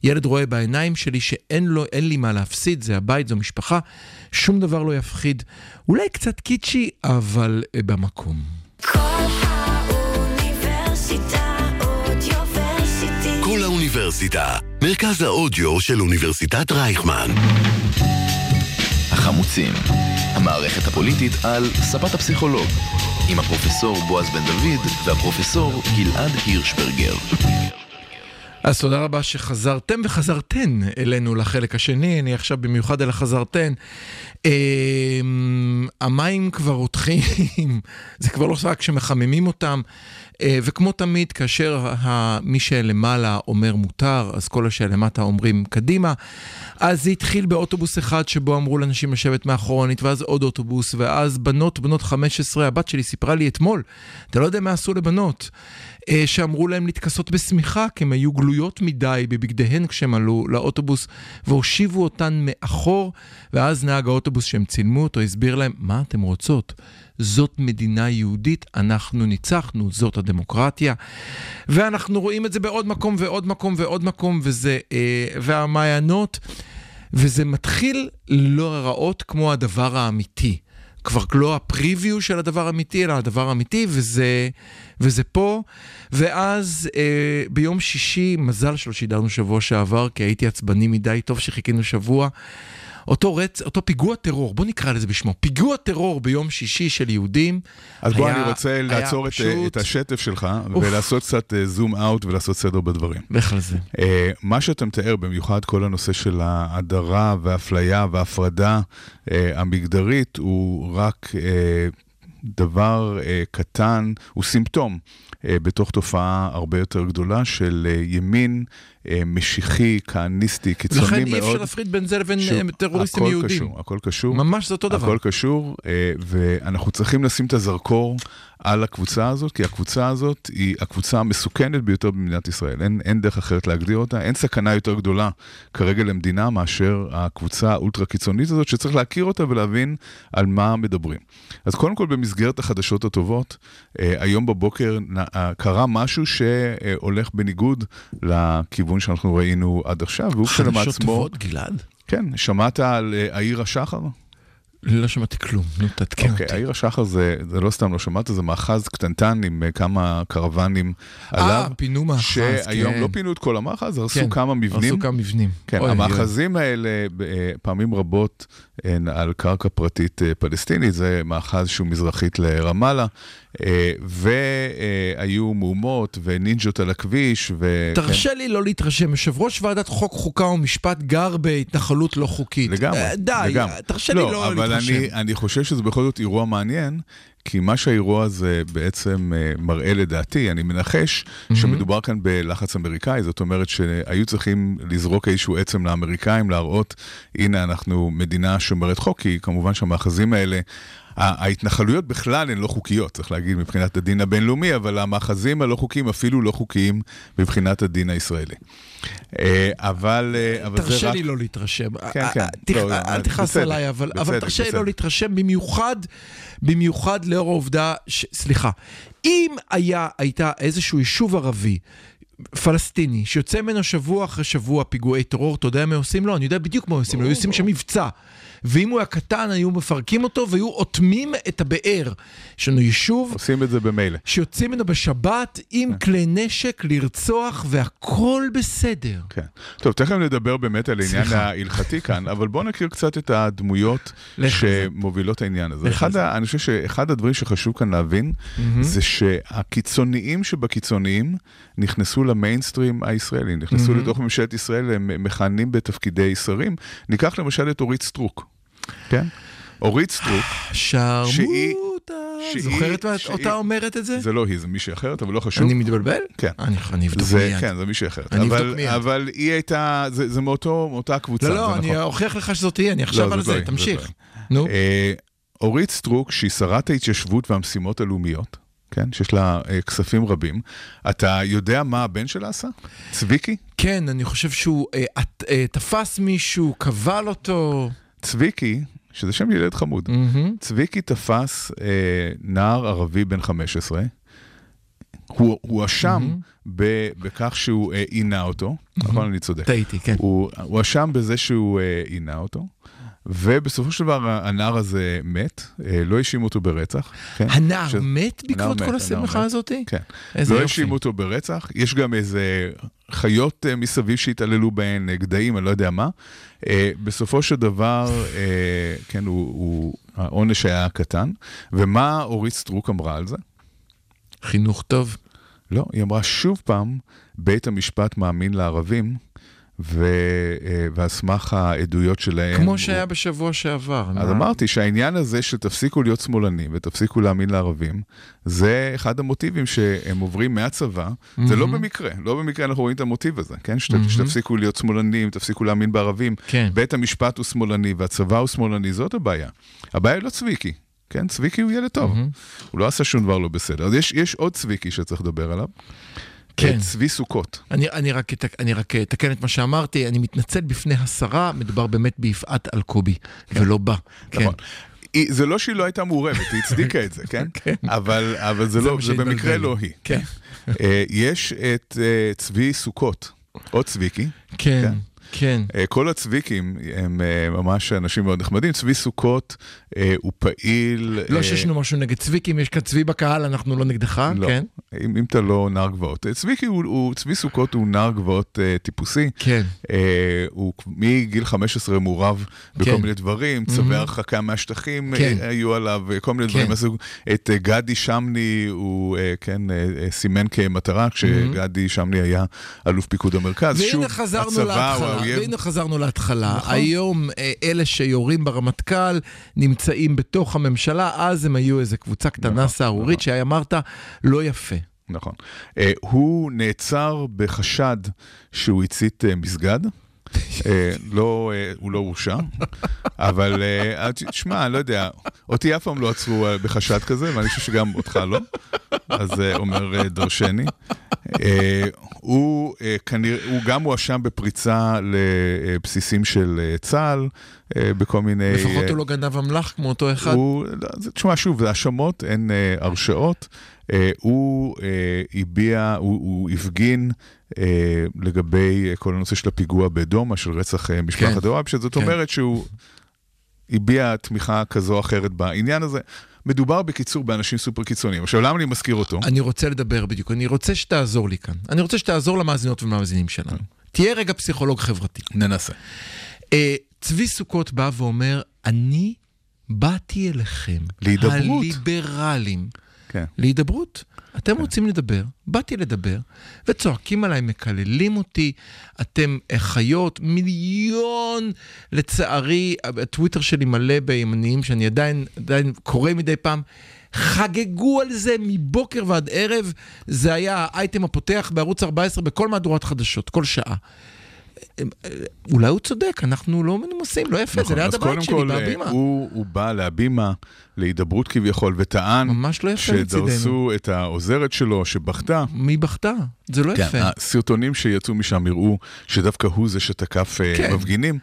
ילד רואה בעיניים שלי שאין לו, אין לי מה להפסיד, זה הבית, זו משפחה, שום דבר לא יפחיד. אולי קצת קיצ'י, אבל אה, במקום. כל האוניברסיטה אודיוורסיטי. כל האוניברסיטה, מרכז האודיו של אוניברסיטת רייכמן. החמוצים, המערכת הפוליטית על ספת הפסיכולוג, עם הפרופסור בועז בן דוד והפרופסור גלעד הירשברגר. אז תודה רבה שחזרתם וחזרתן אלינו לחלק השני, אני עכשיו במיוחד על החזרתן. אה, המים כבר רותחים, זה כבר לא רק שמחממים אותם, אה, וכמו תמיד, כאשר מי שלמעלה אומר מותר, אז כל השלמטה אומרים קדימה. אז זה התחיל באוטובוס אחד שבו אמרו לאנשים לשבת מאחורנית, ואז עוד אוטובוס, ואז בנות, בנות 15, הבת שלי סיפרה לי אתמול, אתה לא יודע מה עשו לבנות, שאמרו להם להתכסות בשמיכה, כי הם היו. גלויות מדי בבגדיהן כשהם עלו לאוטובוס והושיבו אותן מאחור, ואז נהג האוטובוס שהם צילמו אותו הסביר להם, מה אתם רוצות? זאת מדינה יהודית, אנחנו ניצחנו, זאת הדמוקרטיה. ואנחנו רואים את זה בעוד מקום ועוד מקום ועוד מקום, וזה, אה, והמעיינות, וזה מתחיל לא להיראות כמו הדבר האמיתי. כבר לא הפריוויו של הדבר האמיתי, אלא הדבר האמיתי, וזה, וזה פה. ואז אה, ביום שישי, מזל שלא שידרנו שבוע שעבר, כי הייתי עצבני מדי, טוב שחיכינו שבוע. אותו, רצ... אותו פיגוע טרור, בוא נקרא לזה בשמו, פיגוע טרור ביום שישי של יהודים. אז בוא, היה- אני רוצה לעצור את, פשוט- את השטף שלך, אוף. ולעשות קצת זום אאוט ולעשות סדר בדברים. על זה. אה, מה שאתה מתאר, במיוחד כל הנושא של ההדרה והאפליה וההפרדה אה, המגדרית, הוא רק אה, דבר אה, קטן, הוא סימפטום אה, בתוך תופעה הרבה יותר גדולה של אה, ימין אה, משיחי, כהניסטי, קיצוני מאוד. לכן אי אפשר להפריד בין זה לבין אה, טרוריסטים הכל יהודים. קשור, הכל קשור. ממש זה אותו דבר. הכל קשור, אה, ואנחנו צריכים לשים את הזרקור על הקבוצה הזאת, כי הקבוצה הזאת היא הקבוצה המסוכנת ביותר במדינת ישראל. אין, אין דרך אחרת להגדיר אותה, אין סכנה יותר גדולה כרגע למדינה מאשר הקבוצה האולטרה קיצונית הזאת, שצריך להכיר אותה ולהבין על מה מדברים. אז קודם כל, במסגרת החדשות הטובות, אה, היום בבוקר אה, קרה משהו שהולך בניגוד לכיוון שאנחנו ראינו עד עכשיו, והוא חדשות כשלעצמו... טובות, גלעד? כן, שמעת על אה, העיר השחר? לא שמעתי כלום, נו תעדכן אוקיי, אותי. העיר השחר זה, זה לא סתם לא שמעת, זה מאחז קטנטן עם אה, כמה קרוונים אה, עליו. פינו מאחז, שהיום כן. לא פינו את כל המאחז, הרסו כן, כמה מבנים. הרסו כמה מבנים. כן, אוי, המאחזים האלה אה, פעמים רבות הן על קרקע פרטית אה, פלסטינית, זה מאחז שהוא מזרחית לרמאללה, אה, והיו מהומות ונינג'ות על הכביש, ו... תרשה לי לא להתרשם, יושב ראש ועדת חוק, חוקה ומשפט גר בהתנחלות לא חוקית. לגמרי, אה, די, לגמרי. תרשה לי לא אבל להתרשם. אני, אני חושב שזה בכל זאת אירוע מעניין, כי מה שהאירוע הזה בעצם אה, מראה לדעתי, אני מנחש שמדובר כאן בלחץ אמריקאי, זאת אומרת שהיו צריכים לזרוק איזשהו עצם לאמריקאים, להראות, הנה אנחנו מדינה שומרת חוק, כי כמובן שהמאחזים האלה... ההתנחלויות בכלל הן לא חוקיות, צריך להגיד, מבחינת הדין הבינלאומי, אבל המאחזים הלא חוקיים אפילו לא חוקיים מבחינת הדין הישראלי. אה, אבל, אה, אבל זה תרשה רק... לי לא להתרשם. כן, כן. אה, לא, אל תכעס עליי, אבל תרשה לי. לא להתרשם, במיוחד, במיוחד לאור העובדה, סליחה, אם היה, הייתה איזשהו יישוב ערבי, פלסטיני, שיוצא ממנו שבוע אחרי שבוע פיגועי טרור, אתה יודע מה עושים לו? אני יודע בדיוק מה עושים לו, היו עושים שם מבצע. ואם הוא היה קטן, היו מפרקים אותו והיו אוטמים את הבאר. יש לנו יישוב עושים את זה במילא. שיוצאים ממנו בשבת עם כלי נשק לרצוח והכל בסדר. כן. טוב, תכף נדבר באמת על העניין. ההלכתי כאן, אבל בואו נכיר קצת את הדמויות. שמובילות את העניין הזה. אחד אני חושב שאחד הדברים שחשוב כאן להבין, זה שהקיצוניים שבקיצוניים נכנסו למיינסטרים הישראלי, נכנסו לתוך ממשלת ישראל, הם מכהנים בתפקידי שרים. ניקח למשל את אורית סטרוק, כן? אורית סטרוק, שרמוטה. שהיא- זוכרת שהיא- אותה אומרת את זה? זה לא היא, זה מישהי אחרת, אבל לא חשוב. אני מתבלבל? כן. אני אני אבדוק זה, מיד. כן, זה מישהי אחרת. אני אבל, אבדוק מיד. אבל היא הייתה, זה, זה מאותו, מאותה קבוצה, לא, זה לא, נכון. אני אוכיח לך שזאת היא, אני עכשיו לא, על זאת לא זה, זאת תמשיך. לא נו. אה, אורית סטרוק, שהיא שרת ההתיישבות והמשימות הלאומיות, כן, שיש לה אה, כספים רבים, אתה יודע מה הבן שלה עשה? צביקי? כן, אני חושב שהוא אה, את- אה, תפס מישהו, קבל אותו. צביקי, שזה שם ילד חמוד, מהמם. צביקי תפס אה, נער ערבי בן 15, הוא הוא הואשם ב- בכך שהוא אה, עינה אותו, נכון? אני צודק. טעיתי, כן. הוא הוא הואשם בזה שהוא אה, עינה אותו, ובסופו של דבר הנער הזה מת, אה, לא האשימו אותו ברצח. כן? הנער ש- מת בעקבות כל מת. הזאתי? כן. לא. האשימו אותו ברצח, יש גם איזה חיות אה, מסביב שהתעללו בהן, אה, גדיים, אני לא יודע מה. בסופו של דבר, כן, הוא, הוא, העונש היה קטן. ומה אורית סטרוק אמרה על זה? חינוך טוב. לא, היא אמרה שוב פעם, בית המשפט מאמין לערבים, ו, אה, ועל סמך העדויות שלהם... כמו הוא- שהיה בשבוע שעבר. אז מה? אמרתי שהעניין הזה שתפסיקו להיות שמאלנים ותפסיקו להאמין לערבים, זה אחד המוטיבים שהם עוברים מהצבא, זה לא במקרה, לא במקרה אנחנו רואים את המוטיב הזה, כן? שת, שתפסיקו להיות שמאלנים, תפסיקו להאמין בערבים, כן. בית המשפט הוא שמאלני והצבא הוא שמאלני, זאת הבעיה. הבעיה היא לא צביקי, כן? צביקי הוא ילד טוב, הוא לא עשה שום דבר לא בסדר. אז יש, יש עוד צביקי שצריך לדבר עליו, כן. צבי סוכות. אני, אני, רק, אתק- אני רק אתקן את מה שאמרתי, אני מתנצל בפני השרה, מדובר באמת ביפעת אלקובי, ולא בה. כן. נכון. היא- זה לא שהיא לא הייתה מעורבת, היא הצדיקה את זה, כן? כן. אבל, אבל זה, זה לא, זה במקרה. לא היא. כן. אה, יש את אה, צבי סוכות, או צביקי. כן, כן. אה, כל הצביקים הם אה, ממש אנשים מאוד נחמדים. צבי סוכות אה, הוא פעיל... לא שיש לנו משהו נגד צביקים, יש כאן צבי בקהל, אנחנו לא נגדך, לא, כן? אם, אם אתה לא נער גבעות. צביקי הוא, הוא, צבי סוכות הוא נער גבעות טיפוסי. כן. הוא מגיל 15 מעורב בכל כן. מיני דברים, צווי הרחקה מהשטחים כן. היו עליו, כל מיני כן. דברים. מהסוג. את גדי שמני הוא כן, סימן כמטרה, כשגדי שמני היה אלוף פיקוד המרכז. והנה שוב, חזרנו הצבא להתחלה, האויב. והנה חזרנו להתחלה. נכון. היום אה, אלה שיורים ברמטכ"ל נמצאים בתוך הממשלה, אז הם היו איזה קבוצה קטנה נכון, סהרורית שאמרת, לא יפה. נכון. אה, הוא נעצר בחשד שהוא הצית אה, מסגד. אה, לא, אה, הוא לא הורשע, אבל תשמע, אני לא יודע, אותי אף פעם לא עצרו בחשד כזה, ואני חושב שגם אותך לא, אז אה, אומר דרשני. אה, הוא אה, כנראה, הוא גם הואשם בפריצה לבסיסים של אה, צה"ל, אה, בכל מיני... לפחות אה, הוא לא גנב אמל"ח כמו אותו אחד. הוא, לא, זה- תשמע, שוב, זה האשמות, אין אה, הרשעות. אה, הוא אה, הביע, הוא, הוא הפגין אה, לגבי אה, כל הנושא של הפיגוע בדומא, של רצח אה, משפחת כן. דוואב, שזאת כן. אומרת שהוא הביע תמיכה כזו או אחרת בעניין הזה. מדובר בקיצור באנשים סופר קיצוניים. עכשיו, למה אני מזכיר אותו? אני רוצה לדבר בדיוק, אני רוצה שתעזור לי כאן. אני רוצה שתעזור למאזינות ולמאזינים שלנו. תהיה רגע פסיכולוג חברתי. ננסה. אה, צבי סוכות בא ואומר, אני באתי אליכם, להידברות. הליברלים, כן. להידברות. אתם רוצים לדבר, באתי לדבר, וצועקים עליי, מקללים אותי, אתם חיות, מיליון, לצערי, הטוויטר שלי מלא בימניים, שאני עדיין, עדיין קורא מדי פעם. חגגו על זה מבוקר ועד ערב, זה היה האייטם הפותח בערוץ 14 בכל מהדורת חדשות, כל שעה. אולי הוא צודק, אנחנו לא מנומסים, לא יפה, זה ליד נכון, אז הבית קודם שלי, כל, אה, בהבימה. הוא, הוא בא להבימה, להידברות כביכול, וטען ממש לא יפה מצידנו. שדרסו את העוזרת שלו, שבכתה. מי בכתה? זה לא יפה. כן, הסרטונים שיצאו משם הראו שדווקא הוא זה שתקף אה, כן. מפגינים.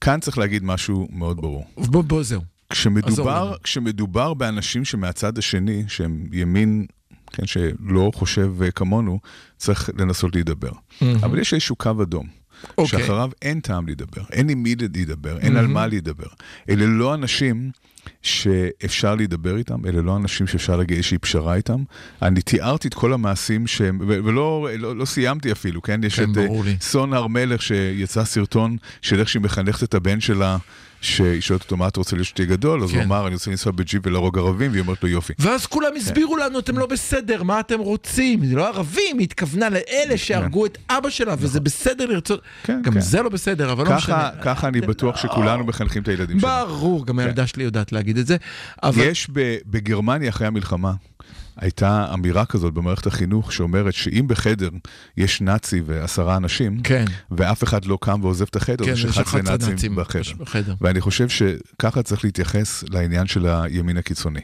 כאן צריך להגיד משהו מאוד ברור. בוא, בוא, זהו. כשמדובר. כשמדובר באנשים שמהצד השני, שהם ימין, כן, שלא חושב אה, כמונו, צריך לנסות להידבר. אבל יש איזשהו קו אדום. אוקיי. שאחריו אין טעם להידבר, אין עם מי להידבר, אין על מה להידבר. אלה לא אנשים שאפשר להידבר איתם, אלה לא אנשים שאפשר להגיע איזושהי פשרה איתם. אני תיארתי את כל המעשים שהם, ו- ולא לא, לא סיימתי אפילו, כן? יש כן, את אה. סון הר מלך שיצא סרטון של איך שהיא מחנכת את הבן שלה, שהיא שואלת אותו מה אתה רוצה שתהיה גדול, אז הוא כן. אמר אני רוצה לנסוע בג'יפ ולהרוג ערבים, והיא אומרת לו יופי. ואז כולם הסבירו לנו, אתם לא בסדר, מה אתם רוצים? זה לא ערבים, היא התכוונה לאלה שהרגו את אבא שלה, וזה בסדר לרצות... כן, גם כן. זה לא בסדר, אבל לא משנה. ככה, אני בטוח שכולנו מחנכים את הילדים שלנו. ברור, גם הילדה שלי יודעת להגיד את זה. יש בגרמניה אחרי המלחמה, הייתה אמירה כזאת במערכת החינוך שאומרת שאם בחדר יש נאצי ועשרה אנשים, כן. ואף אחד לא קם ועוזב את החדר, כן, יש יש 11 11 נאצים נאצים בחדר. בחדר. ואני חושב שככה צריך להתייחס לעניין של הימין הקיצוני.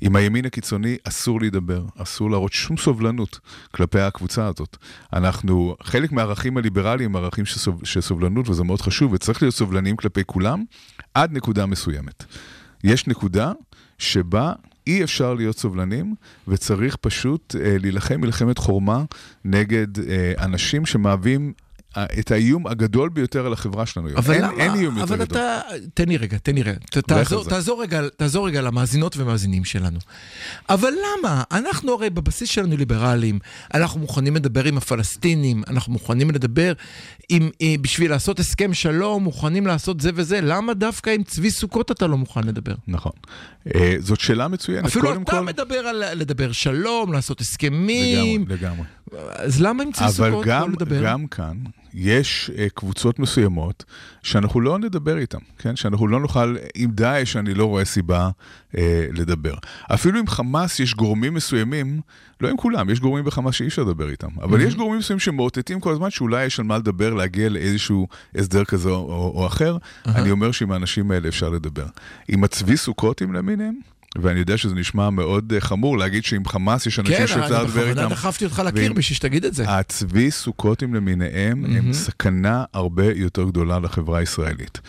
עם הימין הקיצוני אסור להידבר, אסור להראות שום סובלנות כלפי הקבוצה הזאת. אנחנו, חלק מהערכים הליברליים הם ערכים של סובלנות, וזה מאוד חשוב, וצריך להיות סובלניים כלפי כולם, עד נקודה מסוימת. יש נקודה שבה אי אפשר להיות סובלנים, וצריך פשוט אה, להילחם מלחמת חורמה נגד אה, אנשים שמהווים את האיום הגדול ביותר על החברה שלנו היום. אבל אין, למה? אין איום יותר אבל גדול. אתה... תן לי רגע, תן לי רגע. ת- תעזור. תעזור, רגע, תעזור רגע למאזינות ומאזינים שלנו. אבל למה? אנחנו הרי בבסיס שלנו ליברלים, אנחנו מוכנים לדבר עם הפלסטינים, אנחנו מוכנים לדבר עם, אה, בשביל לעשות הסכם שלום, מוכנים לעשות זה וזה, למה דווקא עם צבי סוכות אתה לא מוכן לדבר? נכון. אה, זאת שאלה מצוינת. אפילו אתה כל, מדבר על לדבר שלום, לעשות הסכמים, לגמרי, לגמרי. אז למה צבי אבל סוכות לא גם, לדבר? גם כאן יש uh, קבוצות מסוימות שאנחנו לא נדבר איתן, כן? שאנחנו לא נוכל, עם דאעש אני לא רואה סיבה uh, לדבר. אפילו עם חמאס יש גורמים מסוימים, לא עם כולם, יש גורמים בחמאס שאי אפשר לדבר איתם, אבל יש גורמים מסוימים שמאותתים כל הזמן שאולי יש על מה לדבר, להגיע לאיזשהו הסדר כזה או, או אחר. אני אומר שעם האנשים האלה אפשר לדבר. עם הצבי סוכותים למיניהם, ואני יודע שזה נשמע מאוד אה, חמור להגיד שעם חמאס יש אנשים כן, שאפשר אני לדבר בכוונה איתם. דחפתי אותך לקיר בשביל שתגיד את זה. הצבי סוכותים למיניהם הם סכנה הרבה יותר גדולה לחברה הישראלית.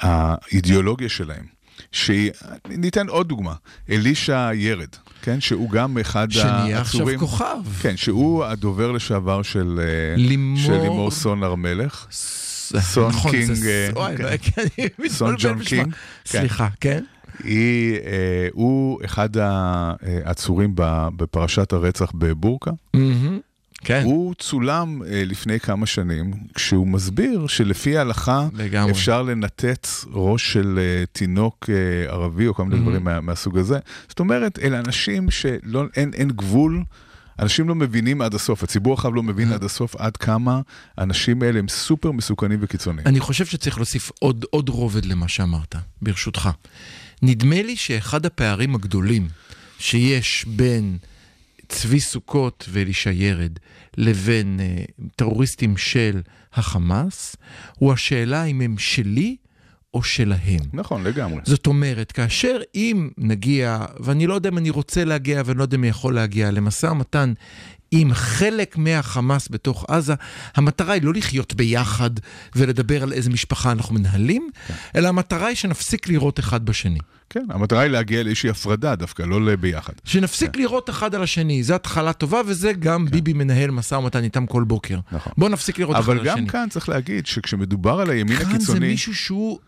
האידיאולוגיה שלהם, שהיא, ניתן עוד דוגמה, אלישע ירד, כן, שהוא גם אחד שנהיה עכשיו העצורים, כוכב. כן, שהוא הדובר לשעבר של אה, לימור- סון הר מלך. סון נכון, קינג, אה, כן. לא, כן, אני סון ג'ון. קינג, כן. סליחה, כן? היא, אה, הוא אחד העצורים ב- בפרשת הרצח בבורקה. מהמם. כן. הוא צולם אה, לפני כמה שנים, כשהוא מסביר שלפי ההלכה לגמרי. אפשר לנתץ ראש של אה, תינוק אה, ערבי או כל מיני דברים מה, מהסוג הזה. זאת אומרת, אלה אנשים שאין אין גבול. אנשים לא מבינים עד הסוף, הציבור הרחב לא מבין עד הסוף עד כמה האנשים האלה הם סופר מסוכנים וקיצוניים. אני חושב שצריך להוסיף עוד, עוד רובד למה שאמרת, ברשותך. נדמה לי שאחד הפערים הגדולים שיש בין צבי סוכות ואלישע ירד לבין אה, טרוריסטים של החמאס, הוא השאלה אם הם שלי או שלהם. נכון, לגמרי. זאת אומרת, כאשר אם נגיע, ואני לא יודע אם אני רוצה להגיע ואני לא יודע אם אני יכול להגיע למשא ומתן עם חלק מהחמאס בתוך עזה, המטרה היא לא לחיות ביחד ולדבר על איזה משפחה אנחנו מנהלים, אלא המטרה היא שנפסיק לירות אחד בשני. כן, המטרה היא להגיע לאיזושהי הפרדה דווקא, לא לביחד. שנפסיק לירות אחד על השני, זו התחלה טובה, וזה גם ביבי מנהל משא ומתן איתם כל בוקר. נכון. בואו נפסיק לירות אחד על אבל השני. גם כאן צריך להגיד שכשמדובר על הימין כאן זה הקיצוני... מישהו שהוא...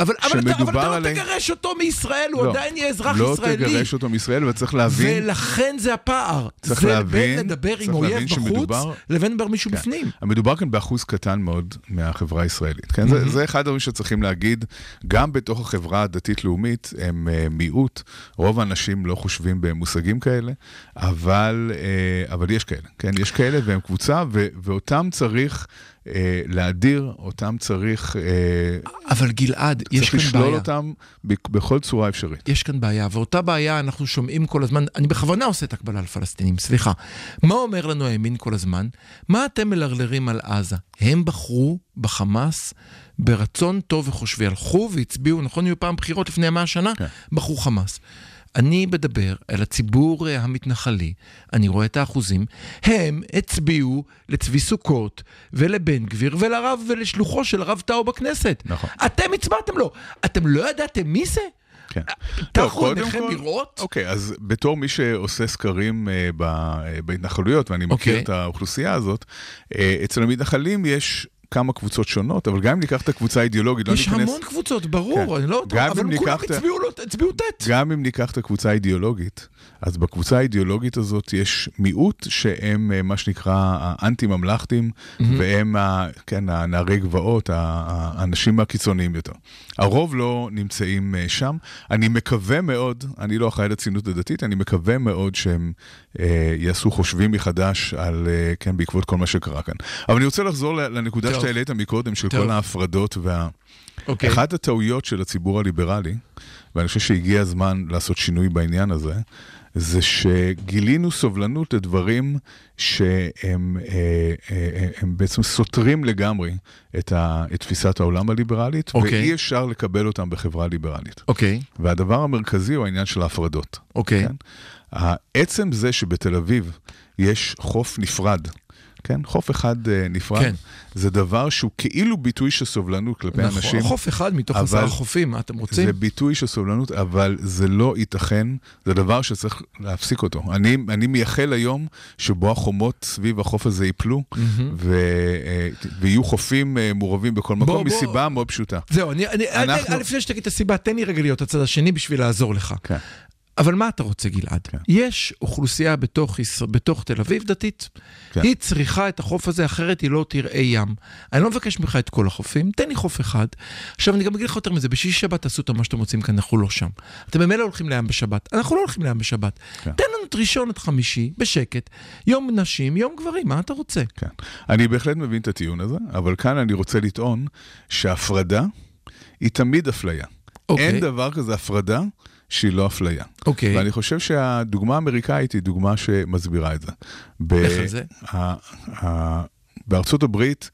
אבל, אבל, אתה, אבל אתה לא עליהם- תגרש אותו מישראל, הוא לא, עדיין יהיה אזרח לא ישראלי. תגרש אותו מישראל, וצריך להבין... ולכן זה הפער. צריך זה להבין- בין לדבר עם אויב בחוץ, שמדובר- לבין לדבר מישהו כן. בפנים. מדובר כאן באחוז קטן מאוד מהחברה הישראלית. כן? זה, זה אחד הדברים שצריכים להגיד, גם בתוך החברה הדתית-לאומית הם uh, מיעוט, רוב האנשים לא חושבים במושגים כאלה, אבל, uh, אבל יש כאלה, כן? יש כאלה והם קבוצה, ו, ואותם צריך להדיר, אותם צריך, uh, אבל גלעד, יש צריך כאן לשלול בעיה. אותם ב- בכל צורה אפשרית. יש כאן בעיה, ואותה בעיה אנחנו שומעים כל הזמן, אני בכוונה עושה את הקבלה על פלסטינים, סליחה. מה אומר לנו הימין כל הזמן? מה אתם מלרלרים על עזה? הם בחרו בחמאס ברצון טוב וחושבי, הלכו והצביעו, נכון, היו פעם בחירות לפני 100 שנה? כן. בחרו חמאס. אני מדבר על הציבור אה, המתנחלי, אני רואה את האחוזים, הם הצביעו לצבי סוכות ולבן גביר ולרב ולשלוחו של הרב טאו בכנסת. נכון. אתם הצבעתם לו. אתם לא ידעתם מי זה? כן. טחו לא, קודם עיניכם לראות? אוקיי, אז בתור מי שעושה סקרים אה, ב- אה, בהתנחלויות, ואני מכיר אוקיי. את האוכלוסייה הזאת, אה, אצל המתנחלים יש כמה קבוצות שונות, אבל גם אם ניקח את הקבוצה האידיאולוגית, לא יש ניכנס... המון קבוצות, ברור, כן. אני לא... אבל כולם הצביעו ט'. גם אם ניקח את הקבוצה האידיאולוגית, אז בקבוצה האידיאולוגית הזאת יש מיעוט שהם אה, מה שנקרא האנטי-ממלכתים, והם, ה- כן, הנערי גבעות, האנשים הקיצוניים יותר. הרוב לא נמצאים אה, שם. אני מקווה מאוד, אני לא אחראי לציונות הדתית, אני מקווה מאוד שהם אה, יעשו חושבים מחדש על, אה, כן, בעקבות כל מה שקרה כאן. אבל אני רוצה לחזור לנקודה. שאתה העלית מקודם, של טוב. כל ההפרדות וה... אוקיי. אחת הטעויות של הציבור הליברלי, ואני חושב שהגיע הזמן לעשות שינוי בעניין הזה, זה שגילינו סובלנות לדברים שהם אה, אה, הם בעצם סותרים לגמרי את, ה, את תפיסת העולם הליברלית, אוקיי. ואי אפשר לקבל אותם בחברה ליברלית. אוקיי, והדבר המרכזי הוא העניין של ההפרדות. אוקיי. כן? העצם זה שבתל אביב יש חוף נפרד, כן? חוף אחד אה, נפרד, כן. זה דבר שהוא כאילו ביטוי של סובלנות כלפי נכון, אנשים. חוף אחד מתוך עשרה חופים, מה אתם רוצים? זה ביטוי של סובלנות, אבל זה לא ייתכן, זה דבר שצריך להפסיק אותו. אני, אני מייחל היום שבו החומות סביב החוף הזה ייפלו, ו, אה, ויהיו חופים אה, מעורבים בכל מקום, בוא, בוא. מסיבה מאוד פשוטה. זהו, אני, אני, אנחנו- אני, לפני שתגיד את הסיבה, תן לי רגע להיות הצד השני בשביל לעזור לך. כן. אבל מה אתה רוצה, גלעד? כן. יש אוכלוסייה בתוך, בתוך תל אביב דתית, כן. היא צריכה את החוף הזה, אחרת היא לא תראה ים. אני לא מבקש ממך את כל החופים, תן לי חוף אחד. עכשיו, אני גם אגיד לך יותר מזה, בשישי שבת תעשו את מה שאתם רוצים כאן, אנחנו לא שם. אתם ממילא הולכים לים בשבת, אנחנו לא הולכים לים בשבת. כן. תן לנו את ראשון עד חמישי, בשקט, יום נשים, יום גברים, מה אתה רוצה? כן. אני בהחלט מבין את הטיעון הזה, אבל כאן אני רוצה לטעון שהפרדה היא תמיד אפליה. אוקיי. אין דבר כזה הפרדה שהיא לא אפליה. אוקיי. ואני חושב שהדוגמה האמריקאית היא דוגמה שמסבירה את זה. ב- איך על זה? ה- ה- בארצות הברית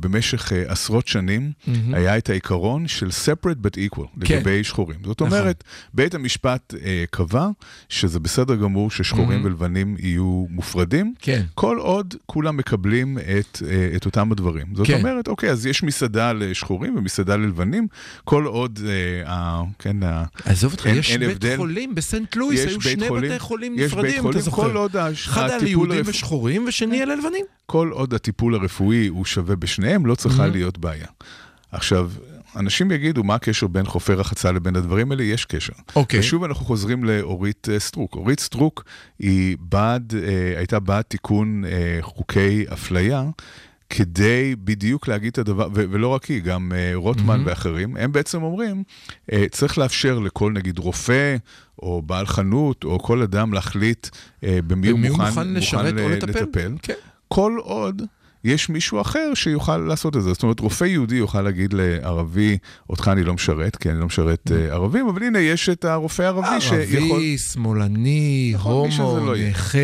במשך אה, עשרות שנים היה את העיקרון של separate but equal כן. לגבי שחורים. זאת נכון. אומרת, בית המשפט אה, קבע שזה בסדר גמור ששחורים ולבנים יהיו מופרדים, כן. כל עוד כולם מקבלים את, אה, את אותם הדברים. זאת כן. אומרת, אוקיי, אז יש מסעדה לשחורים ומסעדה ללבנים, כל עוד, אה, ה- כן, ה- עזוב אותך, יש אין בית הבדל. חולים בסנט לואיס, יש היו שני חולים- בתי חולים נפרדים, אתה זוכר. כל עוד ה- אחד ליהודים הרפואי- ושחורים, ושני היה ללבנים. כל עוד הטיפול הרפואי הוא שווה בשניהם, לא צריכה Mhm. להיות בעיה. עכשיו, אנשים יגידו, מה הקשר בין חופי רחצה לבין הדברים האלה? יש קשר. אוקיי. ושוב אנחנו חוזרים לאורית אה, סטרוק. אורית סטרוק היא בעד, אה, הייתה בעד תיקון אה, חוקי אפליה. כדי בדיוק להגיד את הדבר, ו- ולא רק היא, גם אה, רוטמן Mhm. ואחרים, הם בעצם אומרים, אה, צריך לאפשר לכל נגיד רופא, או בעל חנות, או כל אדם להחליט אה, במי הוא מוכן, מוכן לשרת או ל- לטפל. לטפל. כן. כל עוד יש מישהו אחר שיוכל לעשות את זה. זאת אומרת, רופא יהודי יוכל להגיד לערבי, אותך אני לא משרת, כי אני לא משרת אה, ערבים, אבל הנה, יש את הרופא הערבי שיכול... ערבי, שמאלני, הומו, לא יהיה. נכה.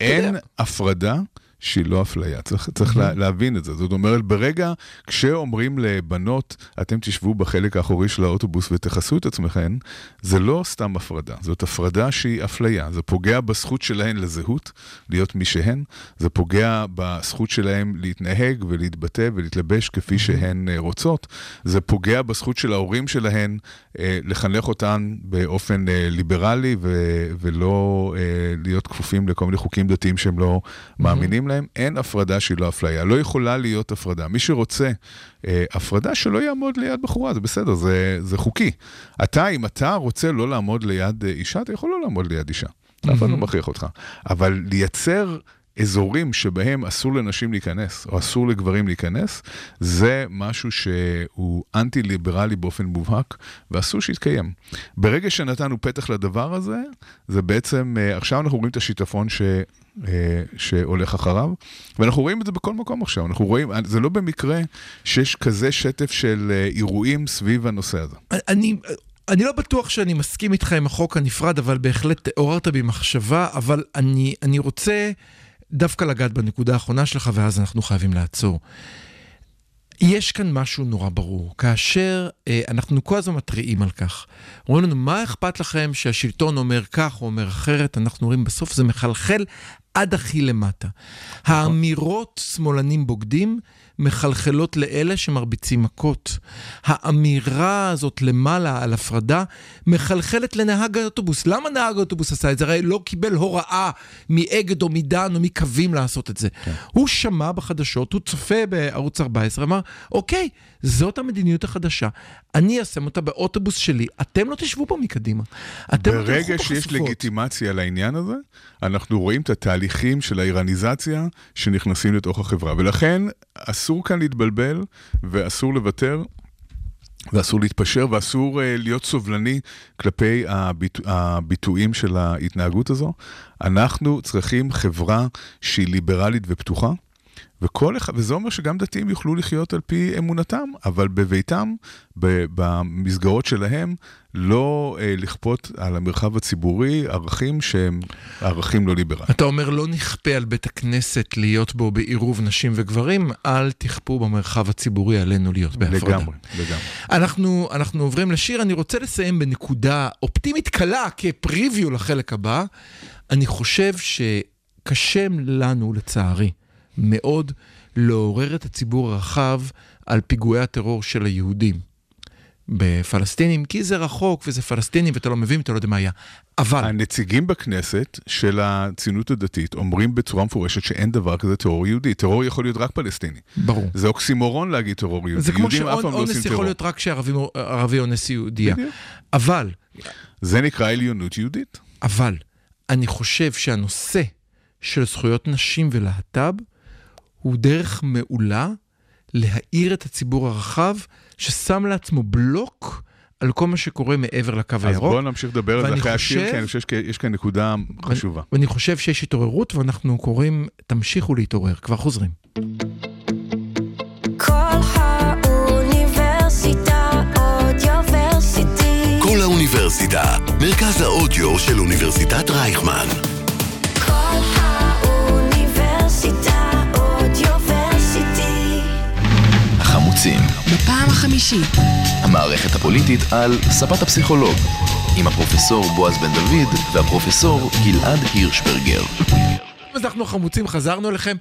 אין הפרדה שהיא לא אפליה, צריך, צריך לה, להבין את זה. זאת אומרת, ברגע, כשאומרים לבנות, אתם תשבו בחלק האחורי של האוטובוס ותכסו את עצמכם, זה לא סתם הפרדה, זאת הפרדה שהיא אפליה. זה פוגע בזכות שלהן לזהות, להיות מי שהן, זה פוגע בזכות שלהן להתנהג ולהתבטא ולהתלבש כפי שהן אה, רוצות, זה פוגע בזכות של ההורים שלהן אה, לחנך אותן באופן אה, ליברלי ו- ולא אה, להיות כפופים לכל מיני חוקים דתיים שהם לא מאמינים להם. אין הפרדה שהיא לא אפליה, לא יכולה להיות הפרדה. מי שרוצה אה, הפרדה, שלא יעמוד ליד בחורה, זה בסדר, זה, זה חוקי. אתה, אם אתה רוצה לא לעמוד ליד אה, אישה, אתה יכול לא לעמוד ליד אישה. אף אחד לא מכריח אותך. אבל לייצר... אזורים שבהם אסור לנשים להיכנס, או אסור לגברים להיכנס, זה משהו שהוא אנטי-ליברלי באופן מובהק, ואסור שיתקיים. ברגע שנתנו פתח לדבר הזה, זה בעצם, אה, עכשיו אנחנו רואים את השיטפון ש... אה, שהולך אחריו, ואנחנו רואים את זה בכל מקום עכשיו, אנחנו רואים, זה לא במקרה שיש כזה שטף של אה, אירועים סביב הנושא הזה. אני... אני לא בטוח שאני מסכים איתך עם החוק הנפרד, אבל בהחלט עוררת בי מחשבה, אבל אני, אני רוצה דווקא לגעת בנקודה האחרונה שלך, ואז אנחנו חייבים לעצור. יש כאן משהו נורא ברור. כאשר אה, אנחנו כל הזמן מתריעים על כך, אומרים לנו, מה אכפת לכם שהשלטון אומר כך או אומר אחרת? אנחנו אומרים, בסוף זה מחלחל עד הכי למטה. האמירות שמאלנים בוגדים מחלחלות לאלה שמרביצים מכות. האמירה הזאת למעלה על הפרדה מחלחלת לנהג האוטובוס. למה נהג האוטובוס עשה את זה? הרי לא קיבל הוראה מאגד או מדן או מקווים לעשות את זה. כן. הוא שמע בחדשות, הוא צופה בערוץ 14, אמר, אוקיי, זאת המדיניות החדשה, אני אשם אותה באוטובוס שלי, אתם לא תשבו פה מקדימה. אתם לא ברגע תלכו שיש בחשופות." לגיטימציה לעניין הזה, אנחנו רואים את התהליכים של האיראניזציה שנכנסים לתוך החברה. ולכן אסור כאן להתבלבל ואסור לוותר. ואסור להתפשר ואסור uh, להיות סובלני כלפי הביטו, הביטויים של ההתנהגות הזו. אנחנו צריכים חברה שהיא ליברלית ופתוחה, וכל אחד, וזה אומר שגם דתיים יוכלו לחיות על פי אמונתם, אבל בביתם, במסגרות שלהם, לא אה, לכפות על המרחב הציבורי ערכים שהם ערכים לא ליברליים. אתה אומר, לא נכפה על בית הכנסת להיות בו בעירוב נשים וגברים, אל תכפו במרחב הציבורי עלינו להיות בהפרדה. לגמרי, לגמרי. אנחנו, אנחנו עוברים לשיר, אני רוצה לסיים בנקודה אופטימית קלה כפריוויו לחלק הבא. אני חושב שקשה לנו, לצערי, מאוד לעורר את הציבור הרחב על פיגועי הטרור של היהודים. בפלסטינים, כי זה רחוק וזה פלסטינים ואתה לא מבין, אתה לא יודע מה היה. אבל... הנציגים בכנסת של הציונות הדתית אומרים בצורה מפורשת שאין דבר כזה טרור יהודי. טרור יכול להיות רק פלסטיני. ברור. זה אוקסימורון להגיד טרור יהודי. זה כמו לא שאונס טרור. יכול להיות רק כשערבי אונס יהודייה. אבל, זה נקרא עליונות יהודית. אבל, אני חושב שהנושא של זכויות נשים ולהט"ב הוא דרך מעולה להאיר את הציבור הרחב ששם לעצמו בלוק על כל מה שקורה מעבר לקו אז הירוק. בואו נמשיך לדבר על זה ואני אחרי השיר, חושב- כי אני חושב שיש כאן נקודה חשובה. ואני חושב שיש התעוררות ואנחנו קוראים, תמשיכו להתעורר, כבר חוזרים. כל האוניברסיטה אודיוורסיטי. כל האוניברסיטה, מרכז האודיו של אוניברסיטת רייכמן. החמישי. המערכת הפוליטית על ספת הפסיכולוג, עם הפרופסור בועז בן דוד והפרופסור גלעד הירשברגר. אז אנחנו חמוצים, חזרנו אליכם.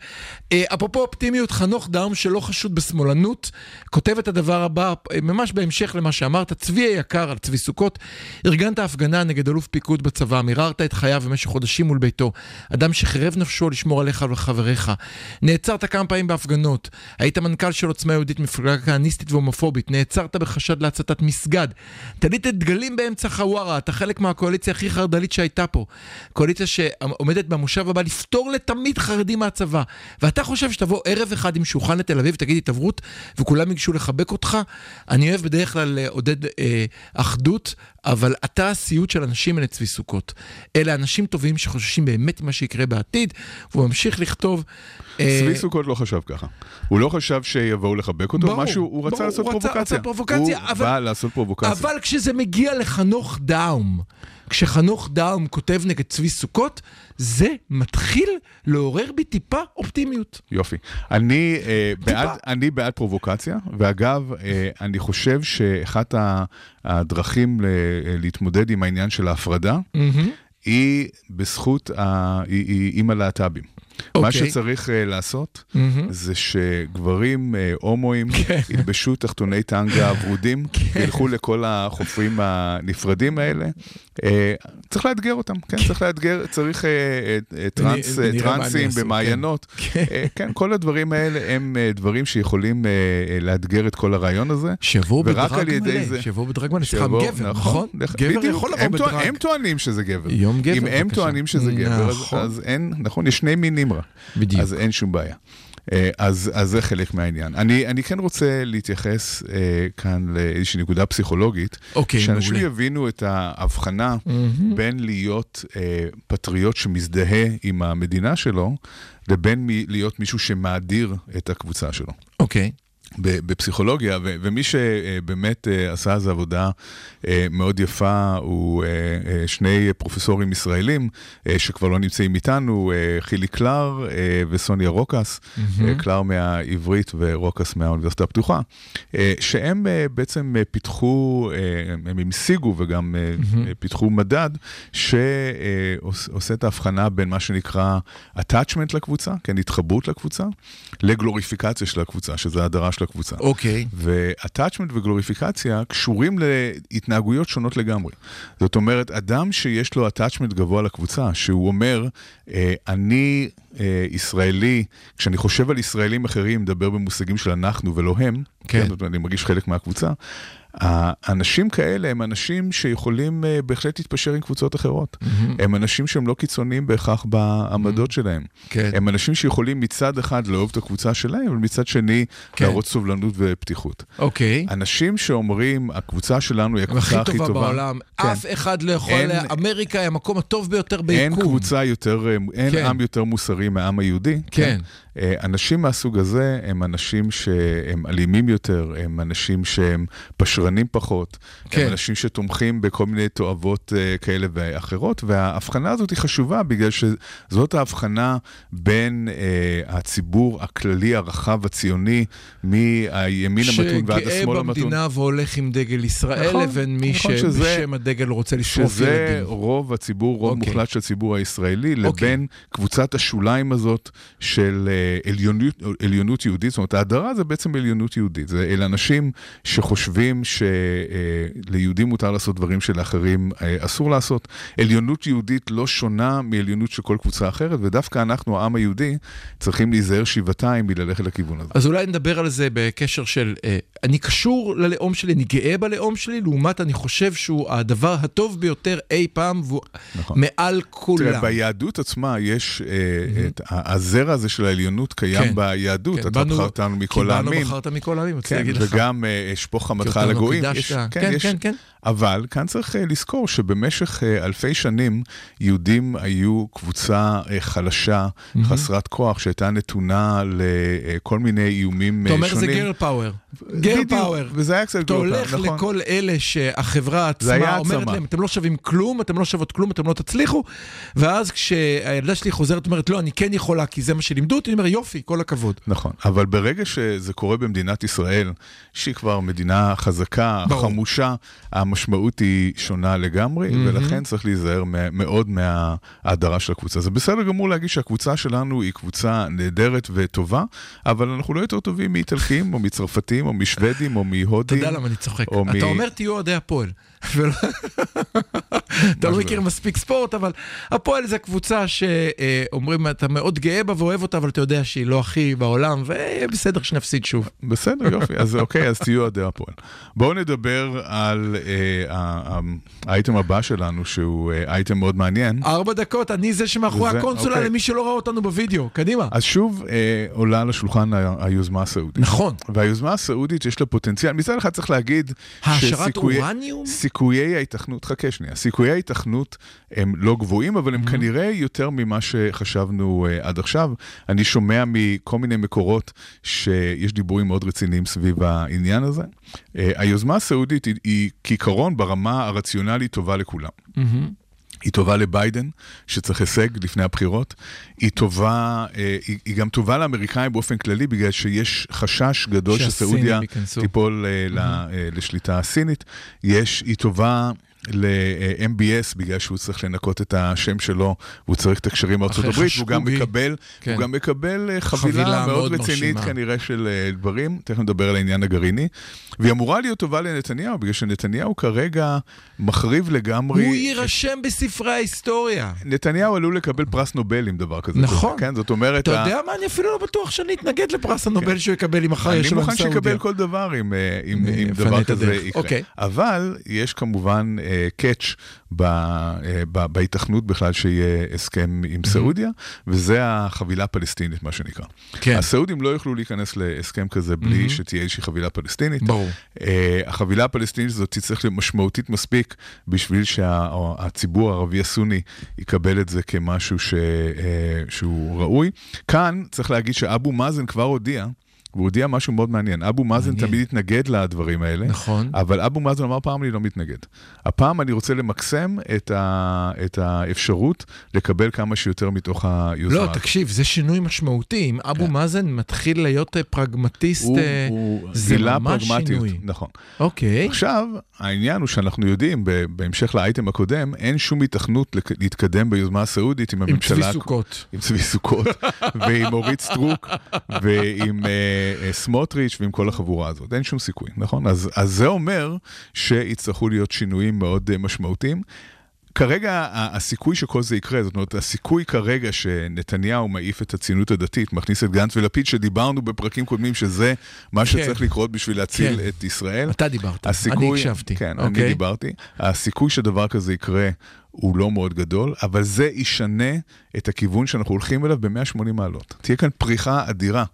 אה, אפרופו אופטימיות, חנוך דאום שלא חשוד בשמאלנות, כותב את הדבר הבא, אה, ממש בהמשך למה שאמרת, צבי היקר על צבי סוכות, ארגנת הפגנה נגד אלוף פיקוד בצבא, מיררת את חייו במשך חודשים מול ביתו, אדם שחירב נפשו לשמור עליך ולחבריך, נעצרת כמה פעמים בהפגנות, היית מנכ"ל של עוצמה יהודית, מפלגה כהניסטית והומופובית, נעצרת בחשד להצתת מסגד, תלית דגלים באמצע חווארה, אתה חלק מהקואליציה הכי חרד"לית שהייתה פה, קואליציה שעומדת במושב הבא לפטור לתמיד חרדים מהצבא, ואתה חושב שתבוא ערב אחד עם שולחן לתל אביב, תגיד התעברות, וכולם ייגשו לחבק אותך? אני אוהב בדרך כלל לעודד אה, אחדות, אבל אתה הסיוט של אנשים אלה צבי סוכות. אלה אנשים טובים שחוששים באמת ממה שיקרה בעתיד, והוא ממשיך לכתוב... אה, צבי סוכות לא חשב ככה. הוא לא חשב שיבואו לחבק אותו, ברור, משהו, הוא רצה ברור, לעשות הוא פרובוקציה. רצה פרובוקציה, הוא אבל- בא לעשות פרובוקציה. אבל כשזה מגיע לחנוך דאום, כשחנוך דאום כותב נגד צבי סוכות, זה מתחיל לעורר בי טיפה אופטימיות. יופי. אני, אה, בעד, אני בעד פרובוקציה, ואגב, אה, אני חושב שאחת הדרכים ל- להתמודד עם העניין של ההפרדה, היא בזכות, ה... היא, היא עם הלהט"בים. מה אוקיי. שצריך uh, לעשות מהמם. זה שגברים uh, הומואים כן. ילבשו תחתוני טנגה ורודים, וילכו לכל החופרים הנפרדים האלה. Uh, צריך לאתגר אותם, כן, צריך לאתגר, צריך מה אני טרנסים במעיינות. כן. אה, כן, כל הדברים האלה הם אה, דברים שיכולים אה, אה, לאתגר את כל הרעיון הזה. שיבואו בדרג מלא, שיבואו בדרג מלא, סליחה, גבר, נכון? דרך- גבר יכול לבוא בדרג. הם טוענים שזה גבר. יום גבר, אם הם בבקשה. טוענים שזה גבר, אז- נכון. אז אין, נכון, יש שני מינים רק. בדיוק. אז אין שום בעיה. אה, אז, אז זה חלק מהעניין. אני, אני כן רוצה להתייחס אה, כאן לאיזושהי נקודה פסיכולוגית, אוקיי, שאנשים מעולה. יבינו את ההבחנה בין להיות אה, פטריוט שמזדהה עם המדינה שלו, לבין מי, להיות מישהו שמאדיר את הקבוצה שלו. אוקיי. ב- בפסיכולוגיה, ו- ומי שבאמת אה, עשה איזו עבודה אה, מאוד יפה, הוא אה, שני פרופסורים ישראלים שכבר לא נמצאים איתנו, חילי קלר וסוניה רוקס, אה, קלר מהעברית ורוקס מהאוניברסיטה הפתוחה, שהם בעצם פיתחו, הם המשיגו וגם אה, פיתחו מדד שעושה את ההבחנה בין מה שנקרא attachment לקבוצה, כן, התחברות לקבוצה, לגלוריפיקציה של הקבוצה, שזה הדרה של הקבוצה. אוקיי. ו-attachment וגלוריפיקציה קשורים להתנהגויות שונות לגמרי. זאת אומרת, אדם שיש לו attachment גבוה לקבוצה, שהוא אומר, אה, אני אה, ישראלי, כשאני חושב על ישראלים אחרים, מדבר במושגים של אנחנו ולא הם, כן. אומרת, אני מרגיש חלק מהקבוצה. האנשים כאלה הם אנשים שיכולים אה, בהחלט להתפשר עם קבוצות אחרות. הם אנשים שהם לא קיצוניים בהכרח בעמדות שלהם. כן. הם אנשים שיכולים מצד אחד לאהוב את הקבוצה שלהם, אבל מצד שני כן. להראות סובלנות ופתיחות. אוקיי. אנשים שאומרים, הקבוצה שלנו היא הם הכי הקבוצה הכי טובה טובה. בעולם. כן. אף אחד לא יכול... אין- אמריקה היא המקום הטוב ביותר אין ביקום. קבוצה יותר, אה, אין כן. עם יותר מוסרי מהעם היהודי. כן. אה, אנשים מהסוג הזה הם אנשים שהם אלימים יותר, הם אנשים שהם פשרנים פחות, כן. הם אנשים שתומכים בכל מיני תועבות אה, כאלה ואחרות, וההבחנה הזאת היא חשובה בגלל שזאת ההבחנה בין אה, הציבור הכללי הרחב הציוני, מהימין המתון ועד שגאה השמאל המתון. במדינה והולך עם דגל ישראל, נכון, לבין מי נכון, שזה- שבשם הדגל רוצה לשרוף שזה ילדים. רוב הציבור, רוב אוקיי. מוחלט של הציבור הישראלי, אוקיי. לבין קבוצת השוליים הזאת של אה, עליונות, עליונות יהודית. זאת אומרת, ההדרה זה בעצם עליונות יהודית. זה אלה אנשים שחושבים שליהודים מותר לעשות דברים שלאחרים אה, אסור לעשות. עליונות יהודית לא שונה מעליונות של כל קבוצה אחרת, ודווקא אנחנו, העם היהודי, צריכים להיזהר שבעתיים מללכת לכיוון הזה. אז אולי נדבר על זה בקשר של, אה, אני קשור ללאום שלי, אני גאה בלאום שלי, לעומת אני חושב שהוא הדבר הטוב ביותר אי פעם, והוא נכון. מעל כולם. תראה, ביהדות עצמה יש, אה, את הזרע הזה של העליונות קיים כן. ביהדות, כן, אתה בחרתנו כי מכל העמים. בחרת מכל העמים, רוצה כן, להגיד לך. וגם אה, אשפוך חמתך כי על הגויים. קידשת. יש- כן, יש- כן, כן. אבל כאן צריך אה, לזכור שבמשך אה, אלפי שנים יהודים היו קבוצה אה, חלשה, חסרת כוח, שהייתה נתונה לכל מיני איומים אתה אה, אומר זה שונים. גרל פאוור. גר בדיוק, פאוור. וזה היה קצת אתה גר הולך פאוור, נכון. לכל אלה שהחברה עצמה אומרת. להם, אתם לא שווים כלום, אתם לא שוות כלום, אתם לא תצליחו, ואז כשהילדה שלי חוזרת, אומרת, לא, אני כן יכולה, כי זה מה שלימדו אותי, אני אומר, יופי, כל הכבוד. נכון, אבל ברגע שזה קורה במדינת ישראל, שהיא כבר מדינה חזקה, ברור. חמושה, המשמעות היא שונה לגמרי, ולכן צריך להיזהר מאוד מההדרה של הקבוצה. זה בסדר גמור להגיד שהקבוצה שלנו היא קבוצה נהדרת וטובה, אבל אנחנו לא יותר טובים מאיטלקים, או מצרפתים, או משוודים, או אתה מהודים. יודע למה אני צוחק. או אתה מ- אומר, תהיו אוהדי הפועל. אתה לא מכיר מספיק ספורט, אבל הפועל זה קבוצה שאומרים, אתה מאוד גאה בה ואוהב אותה, אבל אתה יודע שהיא לא הכי בעולם, ובסדר שנפסיד שוב. בסדר, יופי, אז אוקיי, אז תהיו אוהדי הפועל. בואו נדבר על אה, האייטם הבא שלנו, שהוא אה, אייטם מאוד מעניין. ארבע דקות, אני זה שמאחורי וזה- הקונסולה אוקיי. למי שלא ראה אותנו בווידאו, קדימה. אז שוב אה, עולה על השולחן היוזמה הסעודית. נכון. והיוזמה הסעודית יש לה פוטנציאל, מצד אחד צריך להגיד העשרת אורניום? סיכויי ההיתכנות, חכה שנייה, סיכויי ההיתכנות הם לא גבוהים, אבל הם Mm-hmm. כנראה יותר ממה שחשבנו אה, עד עכשיו. אני שומע מכל מיני מקורות שיש דיבורים מאוד רציניים סביב העניין הזה. אה, היוזמה הסעודית היא, היא כעיקרון ברמה הרציונלית טובה לכולם. היא טובה לביידן, שצריך הישג לפני הבחירות. היא טובה, אה, היא, היא גם טובה לאמריקאים באופן כללי, בגלל שיש חשש גדול שסעודיה. תיפול אה, לשליטה הסינית. יש, היא טובה... ל-MBS בגלל שהוא צריך לנקות את השם שלו, והוא צריך את הקשרים מארצות אחרי הברית, והוא גם. מקבל, כן. הוא גם מקבל אה, חבילה חבילה מאוד מאוד רצינית מרשימה. כנראה של אה, דברים, תכף נדבר על העניין הגרעיני, והיא אמורה להיות טובה לנתניהו, בגלל שנתניהו כרגע מחריב לגמרי. הוא יירשם בספרי ההיסטוריה. נתניהו עלול לקבל פרס נובל עם דבר כזה. נכון. כן, זאת אומרת... אתה יודע מה? אני אפילו לא בטוח שאני אתנגד לפרס הנובל שהוא יקבל אם מחר יש אני לו עם מוכן סעודיה. שיקבל כל דבר אם, אם, אה, אם דבר כזה. יקרה. אוקיי. אבל יש כמובן קאץ' אה, בהיתכנות בכלל שיהיה הסכם עם סעודיה, וזה החבילה הפלסטינית, מה שנקרא. כן. הסעודים לא יוכלו להיכנס להסכם כזה בלי שתהיה איזושהי חבילה פלסטינית. ברור. אה, החבילה הפלסטינית הזאת תצטרך להיות משמעותית מספיק בשביל שהציבור הערבי הסוני יקבל את זה כמשהו ש, אה, שהוא ראוי. כאן צריך להגיד שאבו מאזן כבר הודיע. והוא הודיע משהו מאוד מעניין. אבו מאזן מעניין. תמיד התנגד לדברים האלה. נכון. אבל אבו מאזן אמר פעם אני לא מתנגד. הפעם אני רוצה למקסם את, ה, את האפשרות לקבל כמה שיותר מתוך היוזמה. לא. תקשיב, זה שינוי משמעותי. אם אבו כן. מאזן מתחיל להיות אה, פרגמטיסט, הוא, אה, הוא זה ממש פרגמטיות. שינוי. נכון. אוקיי. עכשיו, העניין הוא שאנחנו יודעים, בהמשך לאייטם הקודם, אין שום התכנות להתקדם ביוזמה הסעודית עם עם הממשלה... צבי סוכות. עם צבי סוכות, ועם אורית סטרוק, ועם אה, סמוטריץ' ועם כל החבורה הזאת. אין שום סיכוי, נכון? אז, אז זה אומר שיצטרכו להיות שינויים מאוד אה, משמעותיים. כרגע הסיכוי שכל זה יקרה, זאת אומרת, הסיכוי כרגע שנתניהו מעיף את הציונות הדתית, מכניס את גנץ ולפיד, שדיברנו בפרקים קודמים שזה מה שצריך לקרות בשביל להציל כן. את ישראל. אתה דיברת, הסיכוי, אני הקשבתי. כן, אוקיי. אני דיברתי. הסיכוי שדבר כזה יקרה הוא לא מאוד גדול, אבל זה ישנה את הכיוון שאנחנו הולכים אליו ב-180 מעלות. תהיה כאן פריחה אדירה,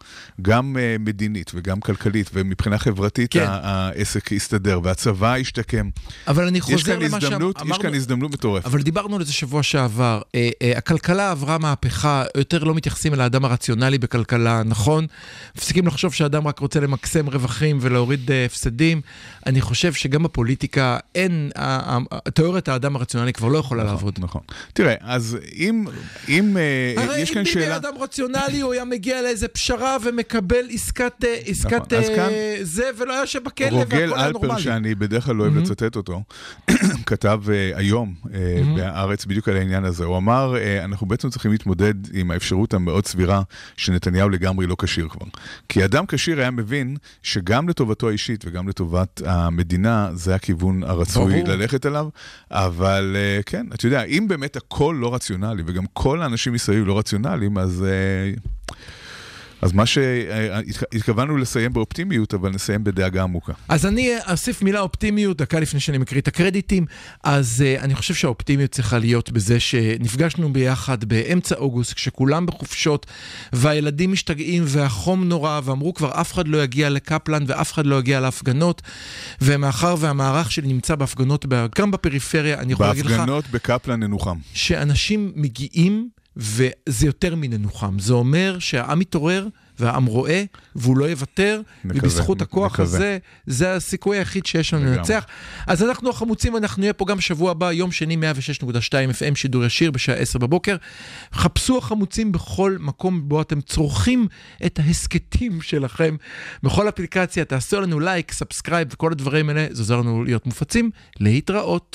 גם uh, מדינית וגם כלכלית, ומבחינה חברתית כן. העסק יסתדר, והצבא ישתקם. אבל אני חוזר למה הזדמנות, יש שאמרנו. כאן הזדמנות מטורפת. אבל דיברנו על זה שבוע שעבר. אה, אה, הכלכלה עברה מהפכה, יותר לא מתייחסים אל האדם הרציונלי בכלכלה, נכון? מפסיקים לחשוב שהאדם רק רוצה למקסם רווחים ולהוריד אה, הפסדים. אני חושב שגם בפוליטיקה אין, תיאוריית האדם הרציונלי כבר לא יכולה לעבוד. נכון. תראה, אז אם, אם אה, הרי יש אם כאן ביבי שאלה... היה אדם רציונלי, הוא היה מגיע לאיזה פשרה ומקבל עסקת, אה, עסקת נכון, אה, כאן- זה, ולא היה יושב בכלא, רוגל והכל היה אלפר, נורמלי. שאני בדרך כלל לא אוהב לצטט אותו, כתב אה, היום אה, בהארץ בדיוק על העניין הזה. הוא אמר, אה, אנחנו בעצם צריכים להתמודד עם האפשרות המאוד סבירה שנתניהו לגמרי לא כשיר כבר. כי אדם כשיר היה מבין שגם לטובתו האישית וגם לטובת המדינה, זה הכיוון הרצוי ברור. ללכת אליו. אבל אה, כן, אתה יודע, אם באמת הכל לא רציונלי, וגם כל האנשים מסביב לא רציונליים, אז... אה, אז מה שהתכוונו לסיים באופטימיות, אבל נסיים בדאגה עמוקה. אז אני אוסיף מילה אופטימיות, דקה לפני שאני מקריא את הקרדיטים. אז uh, אני חושב שהאופטימיות צריכה להיות בזה שנפגשנו ביחד באמצע אוגוסט, כשכולם בחופשות, והילדים משתגעים והחום נורא, ואמרו כבר אף אחד לא יגיע לקפלן ואף אחד לא יגיע להפגנות, ומאחר והמערך שלי נמצא בהפגנות, גם בפריפריה, אני יכול להגיד לך בהפגנות בקפלן ננוחם. שאנשים מגיעים וזה יותר מננוחם. זה אומר שהעם מתעורר והעם רואה, והוא לא יוותר, מקווה, ובזכות הכוח מקווה. הזה, זה הסיכוי היחיד שיש לנו. לנצח. אז אנחנו החמוצים, אנחנו נהיה פה גם שבוע הבא, יום שני 106.2 FM, שידור ישיר בשעה 10 בבוקר. חפשו החמוצים בכל מקום בו אתם צורכים את ההסכתים שלכם. בכל אפליקציה, תעשו לנו לייק, subscribe וכל הדברים האלה, זה עוזר לנו להיות מופצים. להתראות.